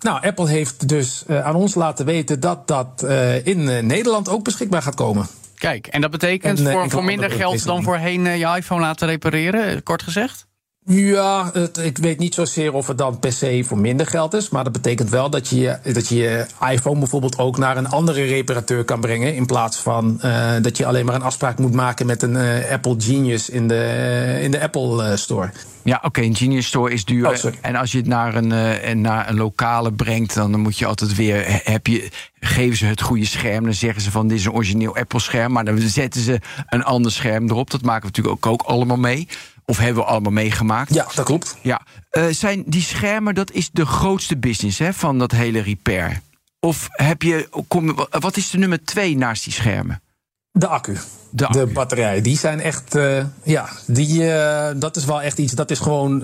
nou, Apple heeft dus aan ons laten weten dat dat in Nederland ook beschikbaar gaat komen. Kijk, en dat betekent voor, voor minder geld dan voorheen je iPhone laten repareren, kort gezegd? Ja, het, ik weet niet zozeer of het dan per se voor minder geld is. Maar dat betekent wel dat je, dat je je iPhone bijvoorbeeld ook naar een andere reparateur kan brengen. In plaats van uh, dat je alleen maar een afspraak moet maken met een uh, Apple Genius in de, in de Apple Store. Ja, oké, okay, een Genius Store is duur. Oh, en als je het naar een, naar een lokale brengt, dan moet je altijd weer. Heb je, geven ze het goede scherm. Dan zeggen ze van dit is een origineel Apple scherm. Maar dan zetten ze een ander scherm erop. Dat maken we natuurlijk ook, ook allemaal mee. Of hebben we allemaal meegemaakt? Ja, dat klopt. Ja. Uh, zijn die schermen, dat is de grootste business hè, van dat hele repair. Of heb je, kom, wat is de nummer twee naast die schermen? De accu. De, batterij. Die zijn echt, uh, ja, die, uh, dat is wel echt iets. Dat is gewoon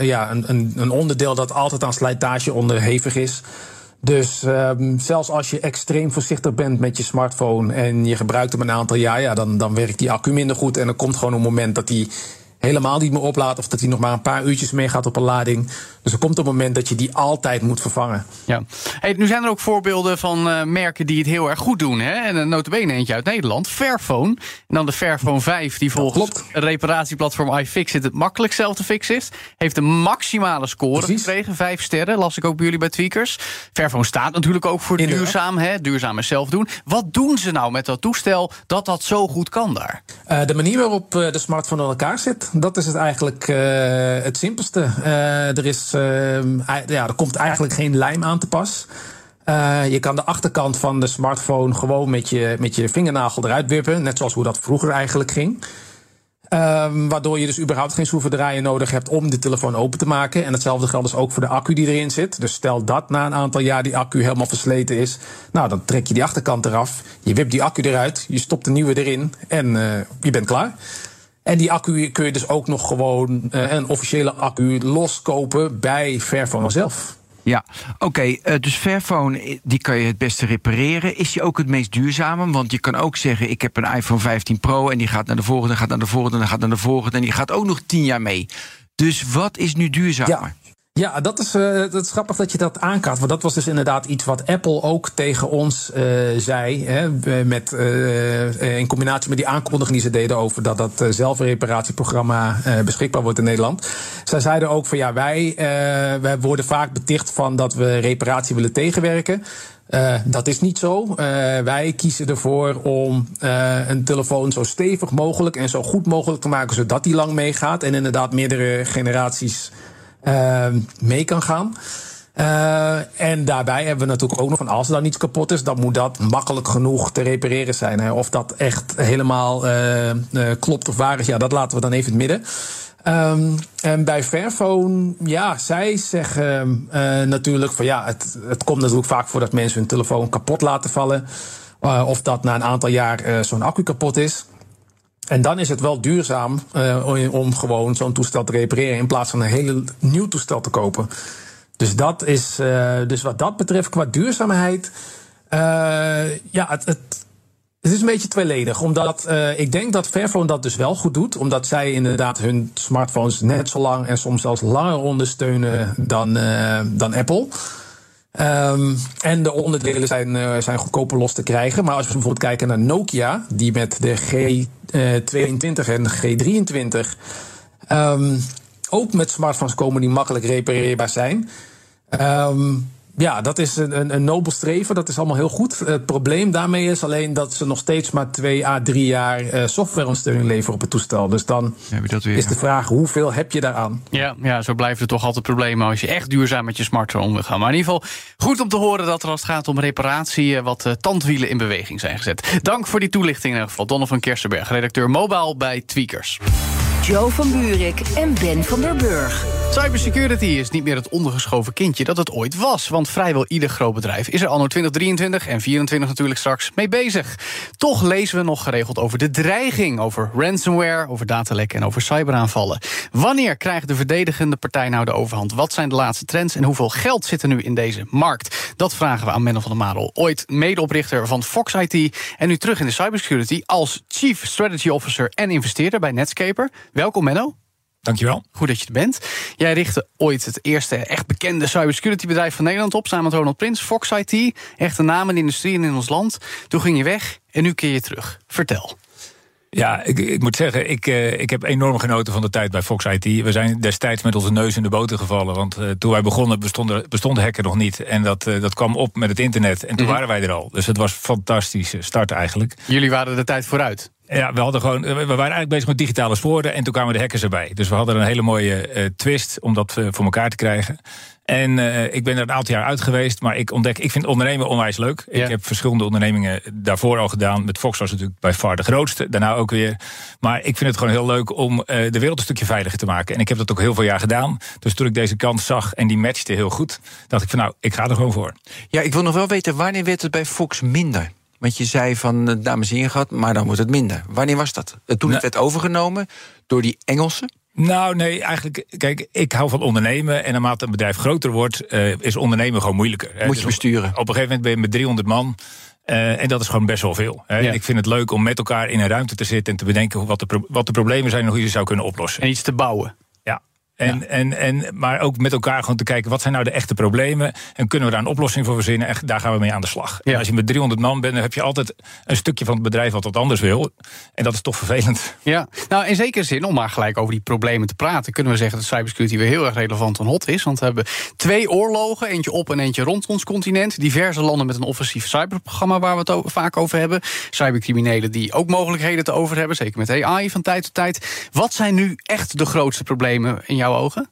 ja, een, een, een onderdeel dat altijd aan slijtage onderhevig is. Dus um, zelfs als je extreem voorzichtig bent met je smartphone en je gebruikt hem een aantal jaar, ja, dan, dan werkt die accu minder goed. En er komt gewoon een moment dat die helemaal niet meer oplaadt. Of dat hij nog maar een paar uurtjes meegaat op een lading. Dus er komt een moment dat je die altijd moet vervangen. Ja. Hey, nu zijn er ook voorbeelden van uh, merken die het heel erg goed doen. Hè? En een notabene eentje uit Nederland, Fairphone. En dan de Fairphone 5, die volgens het reparatieplatform iFixit het makkelijk zelf te fixen is. Heeft een maximale score Precies. gekregen, vijf sterren. Las ik ook bij jullie bij Tweakers. Fairphone staat natuurlijk ook voor duurzaam, hè? duurzaam en zelf doen. Wat doen ze nou met dat toestel dat dat zo goed kan daar? Uh, de manier waarop de smartphone in elkaar zit dat is het eigenlijk uh, het simpelste. Uh, er, is, uh, ja, er komt eigenlijk geen lijm aan te pas. je kan de achterkant van de smartphone gewoon met je, met je vingernagel eruit wippen. Net zoals hoe dat vroeger eigenlijk ging. Um, waardoor je dus überhaupt geen schroevendraaier nodig hebt om de telefoon open te maken. En hetzelfde geldt dus ook voor de accu die erin zit. Dus stel dat na een aantal jaar die accu helemaal versleten is. Nou, dan trek je die achterkant eraf. Je wipt die accu eruit. Je stopt de nieuwe erin. En je bent klaar. En die accu kun je dus ook nog gewoon uh, een officiële accu loskopen bij Fairphone zelf. Ja, oké. Okay, uh, dus Fairphone, eh, die kan je het beste repareren. Is die ook het meest duurzame? Want je kan ook zeggen, ik heb een iPhone 15 Pro... en die gaat naar de volgende, gaat naar de volgende, gaat naar de volgende... en die gaat ook nog tien jaar mee. Dus wat is nu duurzamer? Ja. Ja, dat is, uh, dat is grappig dat je dat aankaart. Want dat was dus inderdaad iets wat Apple ook tegen ons uh, zei. Hè, met, uh, in combinatie met die aankondiging die ze deden over dat dat zelfreparatieprogramma beschikbaar wordt in Nederland. Zij zeiden ook van ja, wij, wij worden vaak beticht van dat we reparatie willen tegenwerken. Dat is niet zo. Wij kiezen ervoor om een telefoon zo stevig mogelijk en zo goed mogelijk te maken, zodat die lang meegaat en inderdaad meerdere generaties mee kan gaan. Uh, en daarbij hebben we natuurlijk ook nog van als er dan iets kapot is, dan moet dat makkelijk genoeg te repareren zijn. Of dat echt helemaal uh, uh, klopt of waar is, ja, dat laten we dan even in het midden. Um, en bij Fairphone, ja, zij zeggen natuurlijk van ja, het, het komt natuurlijk vaak voor dat mensen hun telefoon kapot laten vallen. of dat na een aantal jaar zo'n accu kapot is. En dan is het wel duurzaam uh, om gewoon zo'n toestel te repareren in plaats van een hele nieuw toestel te kopen. Dus, dat is, uh, dus wat dat betreft, qua duurzaamheid. Uh, ja, het, het, het, is een beetje tweeledig. Omdat ik denk dat Fairphone dat dus wel goed doet. Omdat zij inderdaad hun smartphones net zo lang en soms zelfs langer ondersteunen dan, dan Apple. Um, en de onderdelen zijn, uh, zijn goedkoper los te krijgen. Maar als we bijvoorbeeld kijken naar Nokia, die met de G22 en G23 um, ook met smartphones komen die makkelijk repareerbaar zijn. Um, ja, dat is een, een, nobel streven. Dat is allemaal heel goed. Het probleem daarmee is alleen dat ze nog steeds maar twee à drie jaar uh, softwareondersteuning leveren op het toestel. Dus dan weer, is de vraag: hoeveel heb je daaraan? Ja, ja, zo blijft het toch altijd problemen als je echt duurzaam met je smartphone om wil gaan. Maar in ieder geval goed om te horen dat er als het gaat om reparatie eh, wat uh, tandwielen in beweging zijn gezet. Dank voor die toelichting in ieder geval. Donovan Kersenberg, redacteur mobile bij Tweakers. Joe van Buurik en Ben van der Burg. Cybersecurity is niet meer het ondergeschoven kindje dat het ooit was. Want vrijwel ieder groot bedrijf is er anno 2023 en 2024 natuurlijk straks mee bezig. Toch lezen we nog geregeld over de dreiging, over ransomware, over datalekken en over cyberaanvallen. Wanneer krijgt de verdedigende partij nou de overhand? Wat zijn de laatste trends en hoeveel geld zit er nu in deze markt? Dat vragen we aan Menno van der Marel, ooit medeoprichter van Fox IT en nu terug in de cybersecurity als Chief Strategy Officer en investeerder bij Netscaper. Welkom Menno. Dankjewel. Goed dat je er bent. Jij richtte ooit het eerste echt bekende cybersecurity bedrijf van Nederland op... samen met Ronald Prins, Fox IT. Echte naam in de industrie en in ons land. Toen ging je weg en nu keer je terug. Vertel. Ja, ik, ik moet zeggen, ik, uh, ik heb enorm genoten van de tijd bij Fox IT. We zijn destijds met onze neus in de boter gevallen. Want uh, toen wij begonnen bestond, bestond hacken nog niet. En dat, uh, dat kwam op met het internet. En toen mm -hmm. waren wij er al. Dus het was een fantastische start eigenlijk. Jullie waren de tijd vooruit. Ja, we, hadden gewoon, we waren eigenlijk bezig met digitale sporen en toen kwamen de hackers erbij. Dus we hadden een hele mooie uh, twist om dat uh, voor elkaar te krijgen. En uh, ik ben er een aantal jaar uit geweest, maar ik ontdek, ik vind ondernemen onwijs leuk. Ja. Ik heb verschillende ondernemingen daarvoor al gedaan. Met Fox was natuurlijk bij far de grootste, daarna ook weer. Maar ik vind het gewoon heel leuk om de wereld een stukje veiliger te maken. En ik heb dat ook heel veel jaar gedaan. Dus toen ik deze kans zag en die matchte heel goed, dacht ik van nou, ik ga er gewoon voor. Ja, ik wil nog wel weten, wanneer werd het bij Fox minder? Want je zei van, uh, dames en gehad, maar dan wordt het minder. Wanneer was dat? Uh, toen het werd overgenomen door die Engelsen? Nou, nee, eigenlijk, kijk, ik hou van ondernemen. En naarmate een bedrijf groter wordt, uh, is ondernemen gewoon moeilijker. Moet je dus besturen. Op, op een gegeven moment ben je met 300 man. Uh, en dat is gewoon best wel veel. Hè. Ja. Ik vind het leuk om met elkaar in een ruimte te zitten en te bedenken wat de, pro wat de problemen zijn en hoe je ze zou kunnen oplossen. En iets te bouwen. En, ja. en, en, maar ook met elkaar gewoon te kijken, wat zijn nou de echte problemen? En kunnen we daar een oplossing voor verzinnen? En daar gaan we mee aan de slag. Ja. En als je met 300 man bent, dan heb je altijd een stukje van het bedrijf wat wat anders wil. En dat is toch vervelend. Ja, nou in zekere zin, om maar gelijk over die problemen te praten, kunnen we zeggen dat cybersecurity weer heel erg relevant en hot is. Want we hebben twee oorlogen, eentje op en eentje rond ons continent. Diverse landen met een offensief cyberprogramma waar we het vaak over hebben. Cybercriminelen die ook mogelijkheden te over hebben, zeker met AI van tijd tot tijd. Wat zijn nu echt de grootste problemen in jouw ogen?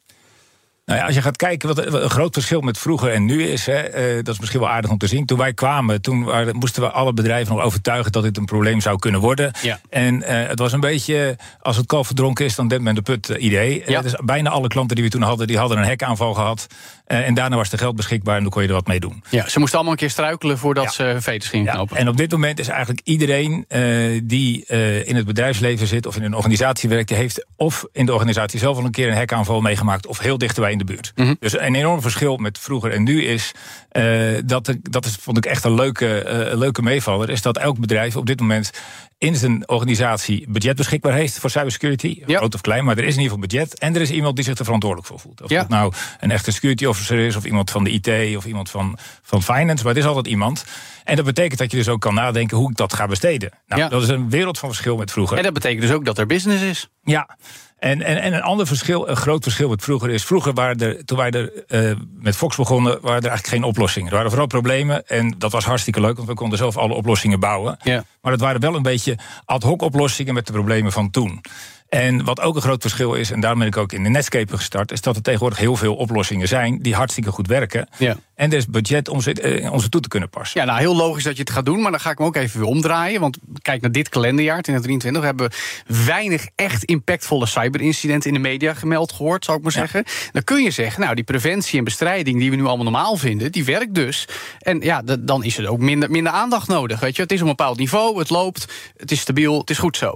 Nou ja, als je gaat kijken wat een groot verschil met vroeger en nu is, hè, uh, dat is misschien wel aardig om te zien. Toen wij kwamen, toen waren, moesten we alle bedrijven nog overtuigen dat dit een probleem zou kunnen worden. Ja. En uh, het was een beetje, als het kalf verdronken is, dan denkt men de put uh, idee. Ja. dus bijna alle klanten die we toen hadden, die hadden een hekaanval gehad. En daarna was er geld beschikbaar en dan kon je er wat mee doen. Ja, ze moesten allemaal een keer struikelen voordat Ja. ze veters gingen Ja, knopen. en op dit moment is eigenlijk iedereen eh, die eh, in het bedrijfsleven zit of in een organisatie werkt, die heeft of in de organisatie zelf al een keer een hekaanval meegemaakt of heel dichterbij in de buurt. Mhm. Dus een enorm verschil met vroeger en nu is eh, dat, dat is, vond ik echt een leuke, eh, leuke meevaller, is dat elk bedrijf op dit moment in zijn organisatie budget beschikbaar heeft voor cybersecurity, Ja. groot of klein, maar er is in ieder geval budget en er is iemand die zich er verantwoordelijk voor voelt. Of Ja. dat nou een echte security officer is, of iemand van de IT, of iemand van, van finance, maar het is altijd iemand. En dat betekent dat je dus ook kan nadenken hoe ik dat ga besteden. Nou, Ja. dat is een wereld van verschil met vroeger. En dat betekent dus ook dat er business is. Ja. En, en, en een ander verschil, een groot verschil met vroeger is... vroeger waren er, toen wij er eh, met Fox begonnen, waren er eigenlijk geen oplossingen. Er waren vooral problemen en dat was hartstikke leuk... want we konden zelf alle oplossingen bouwen. Ja. Maar het waren wel een beetje ad hoc oplossingen met de problemen van toen. En wat ook een groot verschil is, en daarom ben ik ook in de Netscape gestart... is dat er tegenwoordig heel veel oplossingen zijn die hartstikke goed werken. Ja. En er is budget om ze, eh, om ze toe te kunnen passen. Ja, nou heel logisch dat je het gaat doen, maar dan ga ik hem ook even weer omdraaien. Want kijk naar dit kalenderjaar, 2023, hebben we weinig echt impactvolle cyberincidenten in de media gemeld gehoord, zou ik maar Ja. zeggen. Dan kun je zeggen, nou, die preventie en bestrijding die we nu allemaal normaal vinden, die werkt dus. En ja, dan is er ook minder, minder aandacht nodig. Weet je, het is op een bepaald niveau, het loopt, het is stabiel, het is goed zo.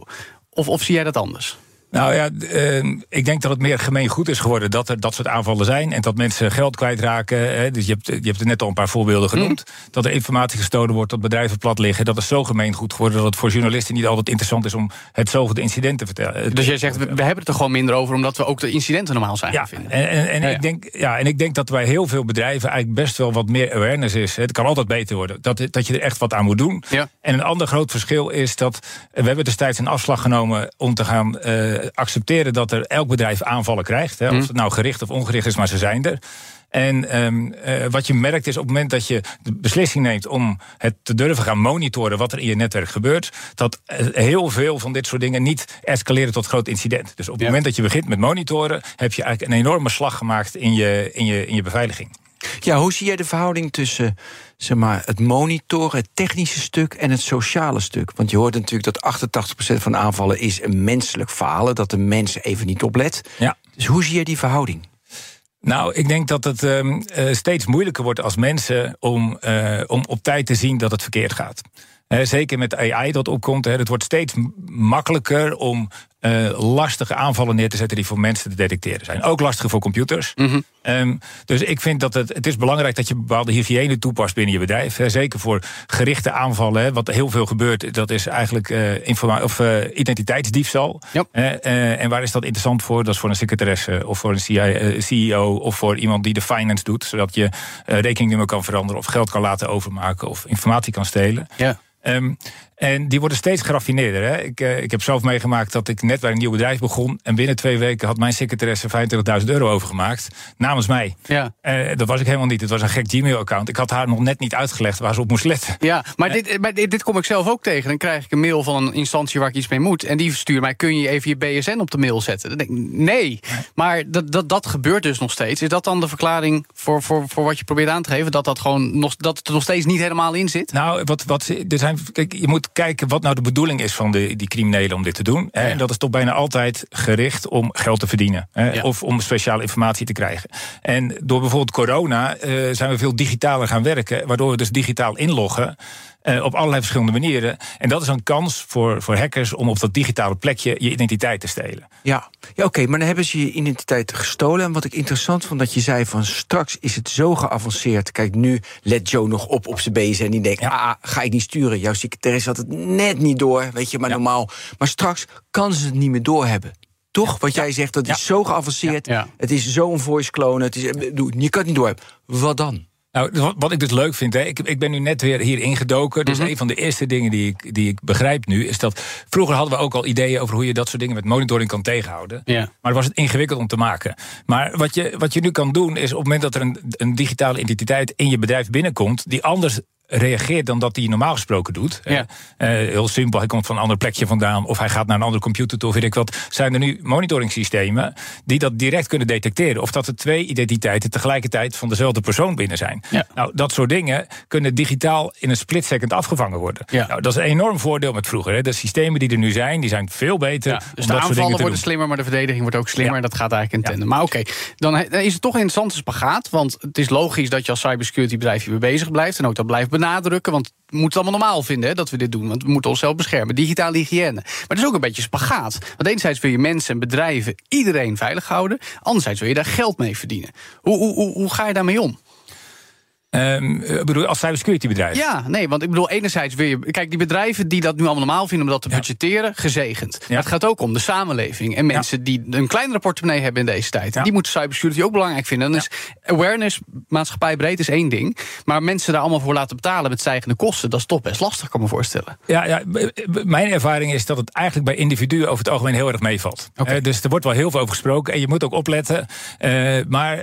Of, of zie jij dat anders? Nou ja, eh, ik denk dat het meer gemeengoed is geworden dat er dat soort aanvallen zijn. En dat mensen geld kwijtraken. Hè. Dus je hebt, je hebt er net al een paar voorbeelden genoemd. Dat er informatie gestolen wordt, dat bedrijven plat liggen. Dat is zo gemeengoed geworden dat het voor journalisten niet altijd interessant is om het zoveelste incident te vertellen. Dus jij zegt, we, we hebben het er gewoon minder over, omdat we ook de incidenten normaal zijn Ja, vinden. en, en, en, Ja, ja. Ik denk, ja, en ik denk dat bij heel veel bedrijven eigenlijk best wel wat meer awareness is. Het kan altijd beter worden. Dat, dat je er echt wat aan moet doen. Ja. En een ander groot verschil is dat we hebben destijds een afslag genomen om te gaan eh, accepteren dat er elk bedrijf aanvallen krijgt. Hè, Mhm. Of het nou gericht of ongericht is, maar ze zijn er. En ehm, eh, wat je merkt is op het moment dat je de beslissing neemt om het te durven gaan monitoren wat er in je netwerk gebeurt, dat eh, heel veel van dit soort dingen niet escaleren tot groot incident. Dus op het Ja. moment dat je begint met monitoren, heb je eigenlijk een enorme slag gemaakt in je, in je, in je beveiliging. Ja, hoe zie jij de verhouding tussen zeg maar, het monitoren, het technische stuk en het sociale stuk? Want je hoort natuurlijk dat 88% van de aanvallen is een menselijk falen, dat de mens even niet oplet. Ja. Dus hoe zie jij die verhouding? Nou, ik denk dat het ehm, eh, steeds moeilijker wordt als mensen om, eh, om op tijd te zien dat het verkeerd gaat. Eh, zeker met AI dat opkomt. Hè, het wordt steeds makkelijker om eh, lastige aanvallen neer te zetten die voor mensen te detecteren zijn. Ook lastige voor computers. Ehm, dus ik vind dat het, het is belangrijk dat je bepaalde hygiëne toepast binnen je bedrijf. Hè. Zeker voor gerichte aanvallen. Hè. Wat heel veel gebeurt, dat is eigenlijk informa- of, eh, identiteitsdiefstal. En waar is dat interessant voor? Dat is voor een secretaresse of voor een CEO of voor iemand die de finance doet. Zodat je rekeningnummer kan veranderen of geld kan laten overmaken of informatie kan stelen. Ja. Ehm, en die worden steeds geraffineerder. Hè? Ik, ik heb zelf meegemaakt dat ik net bij een nieuw bedrijf begon. En binnen twee weken had mijn secretaresse 25.000 euro overgemaakt. Namens mij. Ja. Eh, dat was ik helemaal niet. Het was een gek Gmail-account. Ik had haar nog net niet uitgelegd waar ze op moest letten. Ja, maar, dit, maar dit, dit kom ik zelf ook tegen. Dan krijg ik een mail van een instantie waar ik iets mee moet. En die stuurt mij, kun je even je BSN op de mail zetten? Dan denk ik, nee. Maar dat, dat, dat gebeurt dus nog steeds. Is dat dan de verklaring voor, voor, voor wat je probeert aan te geven? Dat, dat, gewoon nog, dat het er nog steeds niet helemaal in zit? Nou, wat, wat, er zijn, kijk, je moet kijken wat nou de bedoeling is van de, die criminelen om dit te doen. En dat is toch bijna altijd gericht om geld te verdienen. Hè, Ja. Of om speciale informatie te krijgen. En door bijvoorbeeld corona eh, zijn we veel digitaler gaan werken. Waardoor we dus digitaal inloggen. Eh, op allerlei verschillende manieren. En dat is een kans voor, voor hackers om op dat digitale plekje je identiteit te stelen. Ja, ja oké, maar dan hebben ze je identiteit gestolen. En wat ik interessant vond, dat je zei van straks is het zo geavanceerd. Kijk, nu let Joe nog op op zijn bezen en die denkt, ah, ga ik niet sturen. Jouw secretaris had het net niet door, weet je, maar normaal. Maar straks kan ze het niet meer doorhebben. Toch? Wat jij zegt, dat is zo geavanceerd. Het is zo'n voice clone. Het is, eh, je kan het niet doorhebben. Wat dan? Nou, wat- ik dus leuk vind, hè, ik, ik ben nu net weer hier ingedoken. Dus een van de eerste dingen die ik, die ik begrijp nu, is dat vroeger hadden we ook al ideeën over hoe je dat soort dingen met monitoring kan tegenhouden. Maar dan was het ingewikkeld om te maken. Maar wat je, wat je nu kan doen, is op het moment dat er een, een digitale identiteit in je bedrijf binnenkomt, die anders reageert dan dat hij normaal gesproken doet. Ja. Eh, heel simpel, hij komt van een ander plekje vandaan... of hij gaat naar een andere computer toe, of weet ik wat... zijn er nu monitoringssystemen die dat direct kunnen detecteren... of dat er twee identiteiten tegelijkertijd van dezelfde persoon binnen zijn. Ja. Nou, dat soort dingen kunnen digitaal in een split second afgevangen worden. Ja. Nou, dat is een enorm voordeel met vroeger. Hè. De systemen die er nu zijn, die zijn veel beter... Ja, dus de aanvallen worden slimmer, maar de verdediging wordt ook slimmer. En dat gaat eigenlijk in tandem. Maar oké, dan, is het toch een interessante spagaat. Want het is logisch dat je als cybersecurity bedrijf hiermee bezig blijft. En ook dat blijft benadrukken. Want we moeten het allemaal normaal vinden hè, dat we dit doen. Want we moeten onszelf beschermen. Digitale hygiëne. Maar het is ook een beetje spagaat. Want enerzijds wil je mensen en bedrijven, iedereen veilig houden. Anderzijds wil je daar geld mee verdienen. Hoe, hoe, hoe, hoe ga je daarmee om? Eh, bedoel, als cybersecurity bedrijf. Ja, nee, want ik bedoel, enerzijds wil je. Kijk, die bedrijven die dat nu allemaal normaal vinden om dat te budgetteren, gezegend. Maar het gaat ook om de samenleving. En mensen die een kleinere portemonnee hebben in deze tijd. Ja. Die moeten cybersecurity ook belangrijk vinden. Dan is awareness, maatschappij breed, is één ding. Maar mensen daar allemaal voor laten betalen met stijgende kosten, dat is toch best lastig, kan ik me voorstellen. Ja, ja, mijn ervaring is dat het eigenlijk bij individuen over het algemeen heel erg meevalt. Oké. Eh, dus er wordt wel heel veel over gesproken en je moet ook opletten. Eh, maar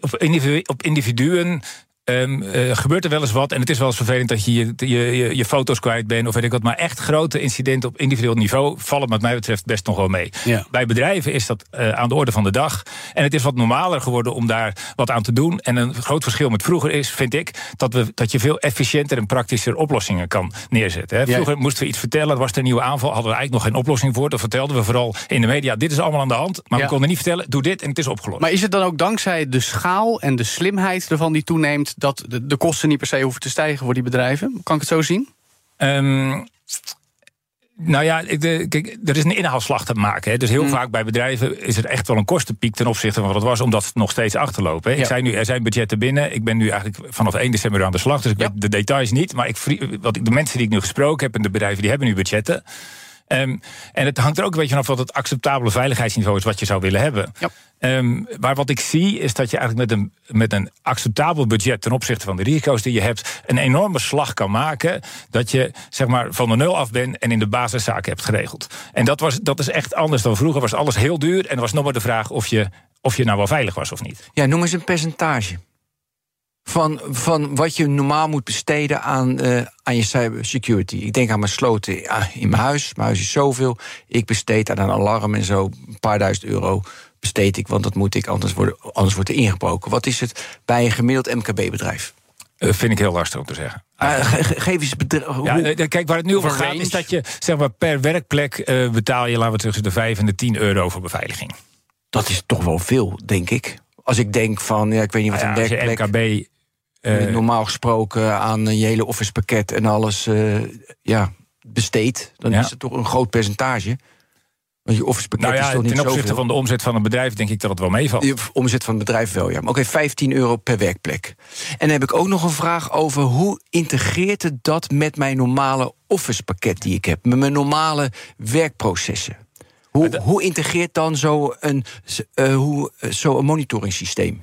op, individu- op individuen. Ehm, eh, gebeurt er wel eens wat en het is wel eens vervelend dat je je, je, je, foto's kwijt bent of weet ik wat. Maar echt grote incidenten op individueel niveau vallen wat mij betreft best nog wel mee. Ja. Bij bedrijven is dat eh, aan de orde van de dag. En het is wat normaler geworden om daar wat aan te doen. En een groot verschil met vroeger is, vind ik, dat, we, dat je veel efficiënter en praktischer oplossingen kan neerzetten. Hè. Ja. Vroeger moesten we iets vertellen, er was er een nieuwe aanval, hadden we eigenlijk nog geen oplossing voor. Dan vertelden we vooral in de media: dit is allemaal aan de hand. Maar Ja. we konden niet vertellen, doe dit en het is opgelost. Maar is het dan ook dankzij de schaal en de slimheid ervan die toeneemt, dat de, de kosten niet per se hoeven te stijgen voor die bedrijven? Kan ik het zo zien? Ehm, nou ja, ik, de, kijk, er is een inhaalslag te maken. Hè. Dus Mm. heel vaak bij bedrijven is er echt wel een kostenpiek ten opzichte van wat het was, omdat ze nog steeds achterlopen. Hè. Ja. Ik zei nu, er zijn budgetten binnen. Ik ben nu eigenlijk vanaf 1 december aan de slag, dus ik Ja. weet de details niet. Maar ik, wat ik, de mensen die ik nu gesproken heb en de bedrijven die hebben nu budgetten. Ehm, en het hangt er ook een beetje vanaf wat het acceptabele veiligheidsniveau is wat je zou willen hebben. Ja. Ehm, maar wat ik zie is dat je eigenlijk met een, met een acceptabel budget ten opzichte van de risico's die je hebt, een enorme slag kan maken. Dat je zeg maar van de nul af bent en in de basiszaken hebt geregeld. En dat, was, dat is echt anders dan vroeger. Was alles heel duur en er was nog maar de vraag of je, of je nou wel veilig was of niet. Ja, noem eens een percentage. Van, van wat je normaal moet besteden aan, eh, aan je cybersecurity. Ik denk aan mijn sloten ah, in mijn huis. Mijn huis is zoveel. Ik besteed aan een alarm en zo. Een paar duizend euro besteed ik, want dat moet ik, anders, worden, anders wordt er ingebroken. Wat is het bij een gemiddeld MKB-bedrijf? Eh, vind ik heel lastig om te zeggen. Ge- ge- geef eens. Ja, eh, kijk, waar het nu over gaat, is dat je zeg maar, per werkplek eh, betaal je, laten we tussen de 5 en de 10 euro voor beveiliging. dat is toch wel veel, denk ik. Als ik denk van, ja, ik weet niet wat Nou een ja, als je werkplek... MKB. Eh, normaal gesproken aan je hele office pakket en alles eh, ja, besteed, dan Ja. is het toch een groot percentage. Want je office pakket Nou is ja, toch niet ten opzichte zoveel? van de omzet van een bedrijf denk ik dat het wel meevalt. Je omzet van het bedrijf wel, ja. Maar Oké, 15 euro per werkplek. En dan heb ik ook nog een vraag over hoe integreert het dat met mijn normale office pakket die ik heb, met mijn normale werkprocessen. Hoe, hoe integreert dan zo'n uh, hoe, uh, zo een monitoringssysteem?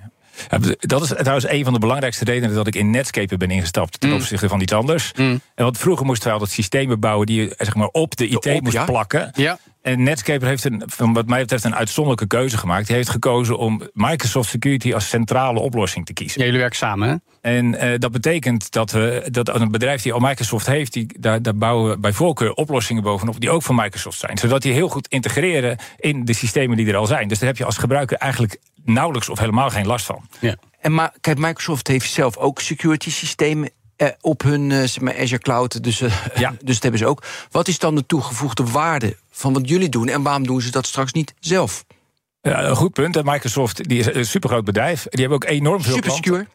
Dat is trouwens een van de belangrijkste redenen dat ik in Netscape ben ingestapt ten Mm. opzichte van iets anders. Mm. En want vroeger moesten wij altijd systemen bouwen die je zeg maar, op de IT op, moest ja. plakken. Ja. En Netscape heeft een, van wat mij betreft een uitzonderlijke keuze gemaakt. Die heeft gekozen om Microsoft Security als centrale oplossing te kiezen. Ja, jullie werken samen, hè? En eh, dat betekent dat, we, dat een bedrijf die al Microsoft heeft, die, daar, daar bouwen we bij voorkeur oplossingen bovenop die ook van Microsoft zijn. Zodat die heel goed integreren in de systemen die er al zijn. Dus daar heb je als gebruiker eigenlijk nauwelijks of helemaal geen last van. Ja. En maar, kijk, Microsoft heeft zelf ook security systemen eh, op hun eh, zeg maar Azure Cloud. Dus, eh, Ja. dus dat hebben ze ook. Wat is dan de toegevoegde waarde van wat jullie doen? En waarom doen ze dat straks niet zelf? Ja, een goed punt. Microsoft die is een supergroot bedrijf. Die hebben ook enorm veel Super klanten.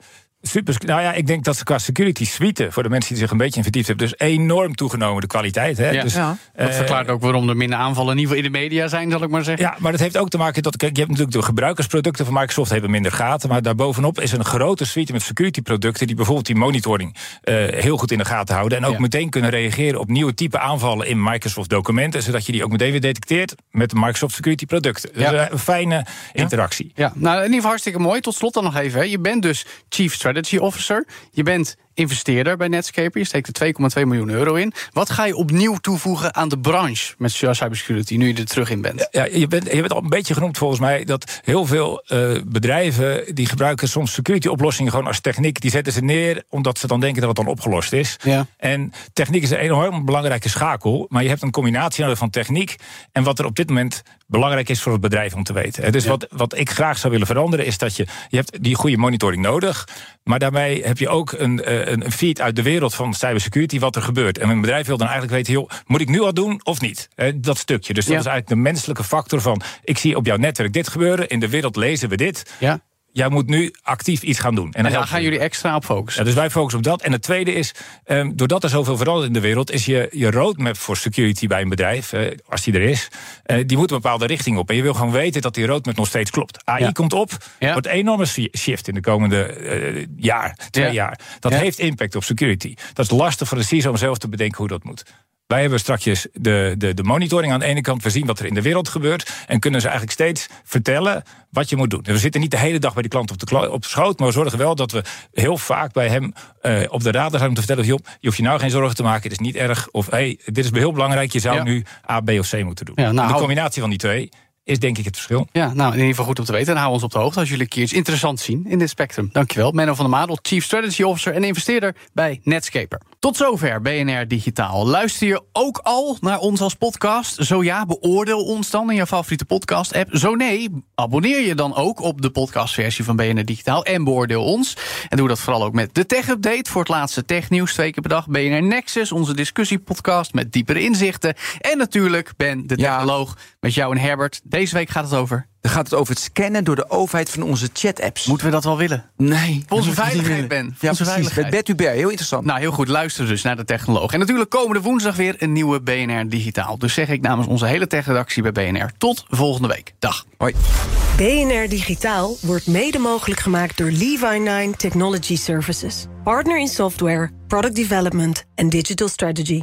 Super, nou ja, ik denk dat ze qua security suite, voor de mensen die zich een beetje in verdiept hebben, dus enorm toegenomen de kwaliteit. Hè? Ja. Dus, Ja. Dat eh, verklaart ook waarom er minder aanvallen in ieder geval in de media zijn, zal ik maar zeggen. Ja, maar dat heeft ook te maken dat. Kijk, je hebt natuurlijk de gebruikersproducten van Microsoft hebben minder gaten. Maar daarbovenop is een grote suite met security producten. die bijvoorbeeld die monitoring eh, heel goed in de gaten houden. En ook Ja. meteen kunnen reageren op nieuwe type aanvallen in Microsoft documenten. Zodat je die ook meteen weer detecteert met de Microsoft security producten. Dus Ja. eh, een fijne interactie. Ja, nou in ieder geval hartstikke mooi. Tot slot dan nog even. Hè. Je bent dus Chief Strategy Officer. Je bent investeerder bij Netscape. Je steekt er 2,2 miljoen euro in. Wat ga je opnieuw toevoegen aan de branche met cybersecurity nu je er terug in bent? Ja, je bent, je bent al een beetje genoemd volgens mij dat heel veel eh, bedrijven die gebruiken soms security oplossingen gewoon als techniek. Die zetten ze neer omdat ze dan denken dat het dan opgelost is. Ja. En techniek is een enorm belangrijke schakel. Maar je hebt een combinatie nodig van techniek en wat er op dit moment belangrijk is voor het bedrijf om te weten. Dus wat, wat ik graag zou willen veranderen is dat je, je hebt die goede monitoring nodig. Maar daarbij heb je ook een, eh, een een feed uit de wereld van cybersecurity wat er gebeurt. En een bedrijf wil dan eigenlijk weten, joh, moet ik nu al doen of niet? Hè, dat stukje. Dus dat Ja. is eigenlijk de menselijke factor van ik zie op jouw netwerk dit gebeuren, in de wereld lezen we dit. Ja. Jij moet nu actief iets gaan doen. En, daar gaan jullie extra op focussen. Ja, dus wij focussen op dat. En het tweede is, ehm, doordat er zoveel verandert in de wereld, is je, je roadmap voor security bij een bedrijf, eh, als die er is, eh, die moet een bepaalde richting op. En je wil gewoon weten dat die roadmap nog steeds klopt. AI Ja. komt op, Ja. wordt een enorme shi- shift in de komende eh, jaar, twee Ja. jaar. Dat heeft impact op security. Dat is lastig voor de CISO om zelf te bedenken hoe dat moet. Wij hebben straks de, de, de monitoring aan de ene kant. We zien wat er in de wereld gebeurt. En kunnen ze eigenlijk steeds vertellen wat je moet doen. Dus we zitten niet de hele dag bij die klant op de, op schoot. Maar we zorgen wel dat we heel vaak bij hem eh, op de radar zijn om te vertellen: joh, je hoeft je nou geen zorgen te maken. Het is niet erg. Of hey, dit is heel belangrijk. Je zou Ja. nu A, B of C moeten doen. Ja, nou, de combinatie van die twee is denk ik het verschil. Ja, nou in ieder geval goed om te weten. En hou ons op de hoogte als jullie een keer iets interessants zien in dit spectrum. Dankjewel. Menno van der Madel, Chief Strategy Officer en investeerder bij Netscaper. Tot zover BNR Digitaal. Luister je ook al naar ons als podcast? Zo ja, beoordeel ons dan in je favoriete podcast-app. Zo nee, abonneer je dan ook op de podcastversie van BNR Digitaal en beoordeel ons. En doe dat vooral ook met de Tech Update voor het laatste technieuws twee keer per dag. BNR Nexus, onze discussiepodcast met diepere inzichten. En natuurlijk Ben, de Ja. technoloog, met jou en Herbert. Deze week gaat het over. Dan gaat het over het scannen door de overheid van onze chat-apps. Moeten we dat wel willen? Nee. Voor onze veiligheid. Ben. Voor Ja, onze precies. veiligheid. Met Bert Hubert. Heel interessant. Nou, heel goed. Luister dus naar de technoloog. En natuurlijk komende woensdag weer een nieuwe BNR Digitaal. Dus zeg ik namens onze hele techredactie bij BNR. Tot volgende week. Dag. Hoi. BNR Digitaal wordt mede mogelijk gemaakt door Levi9 Technology Services. Partner in software, product development en digital strategy.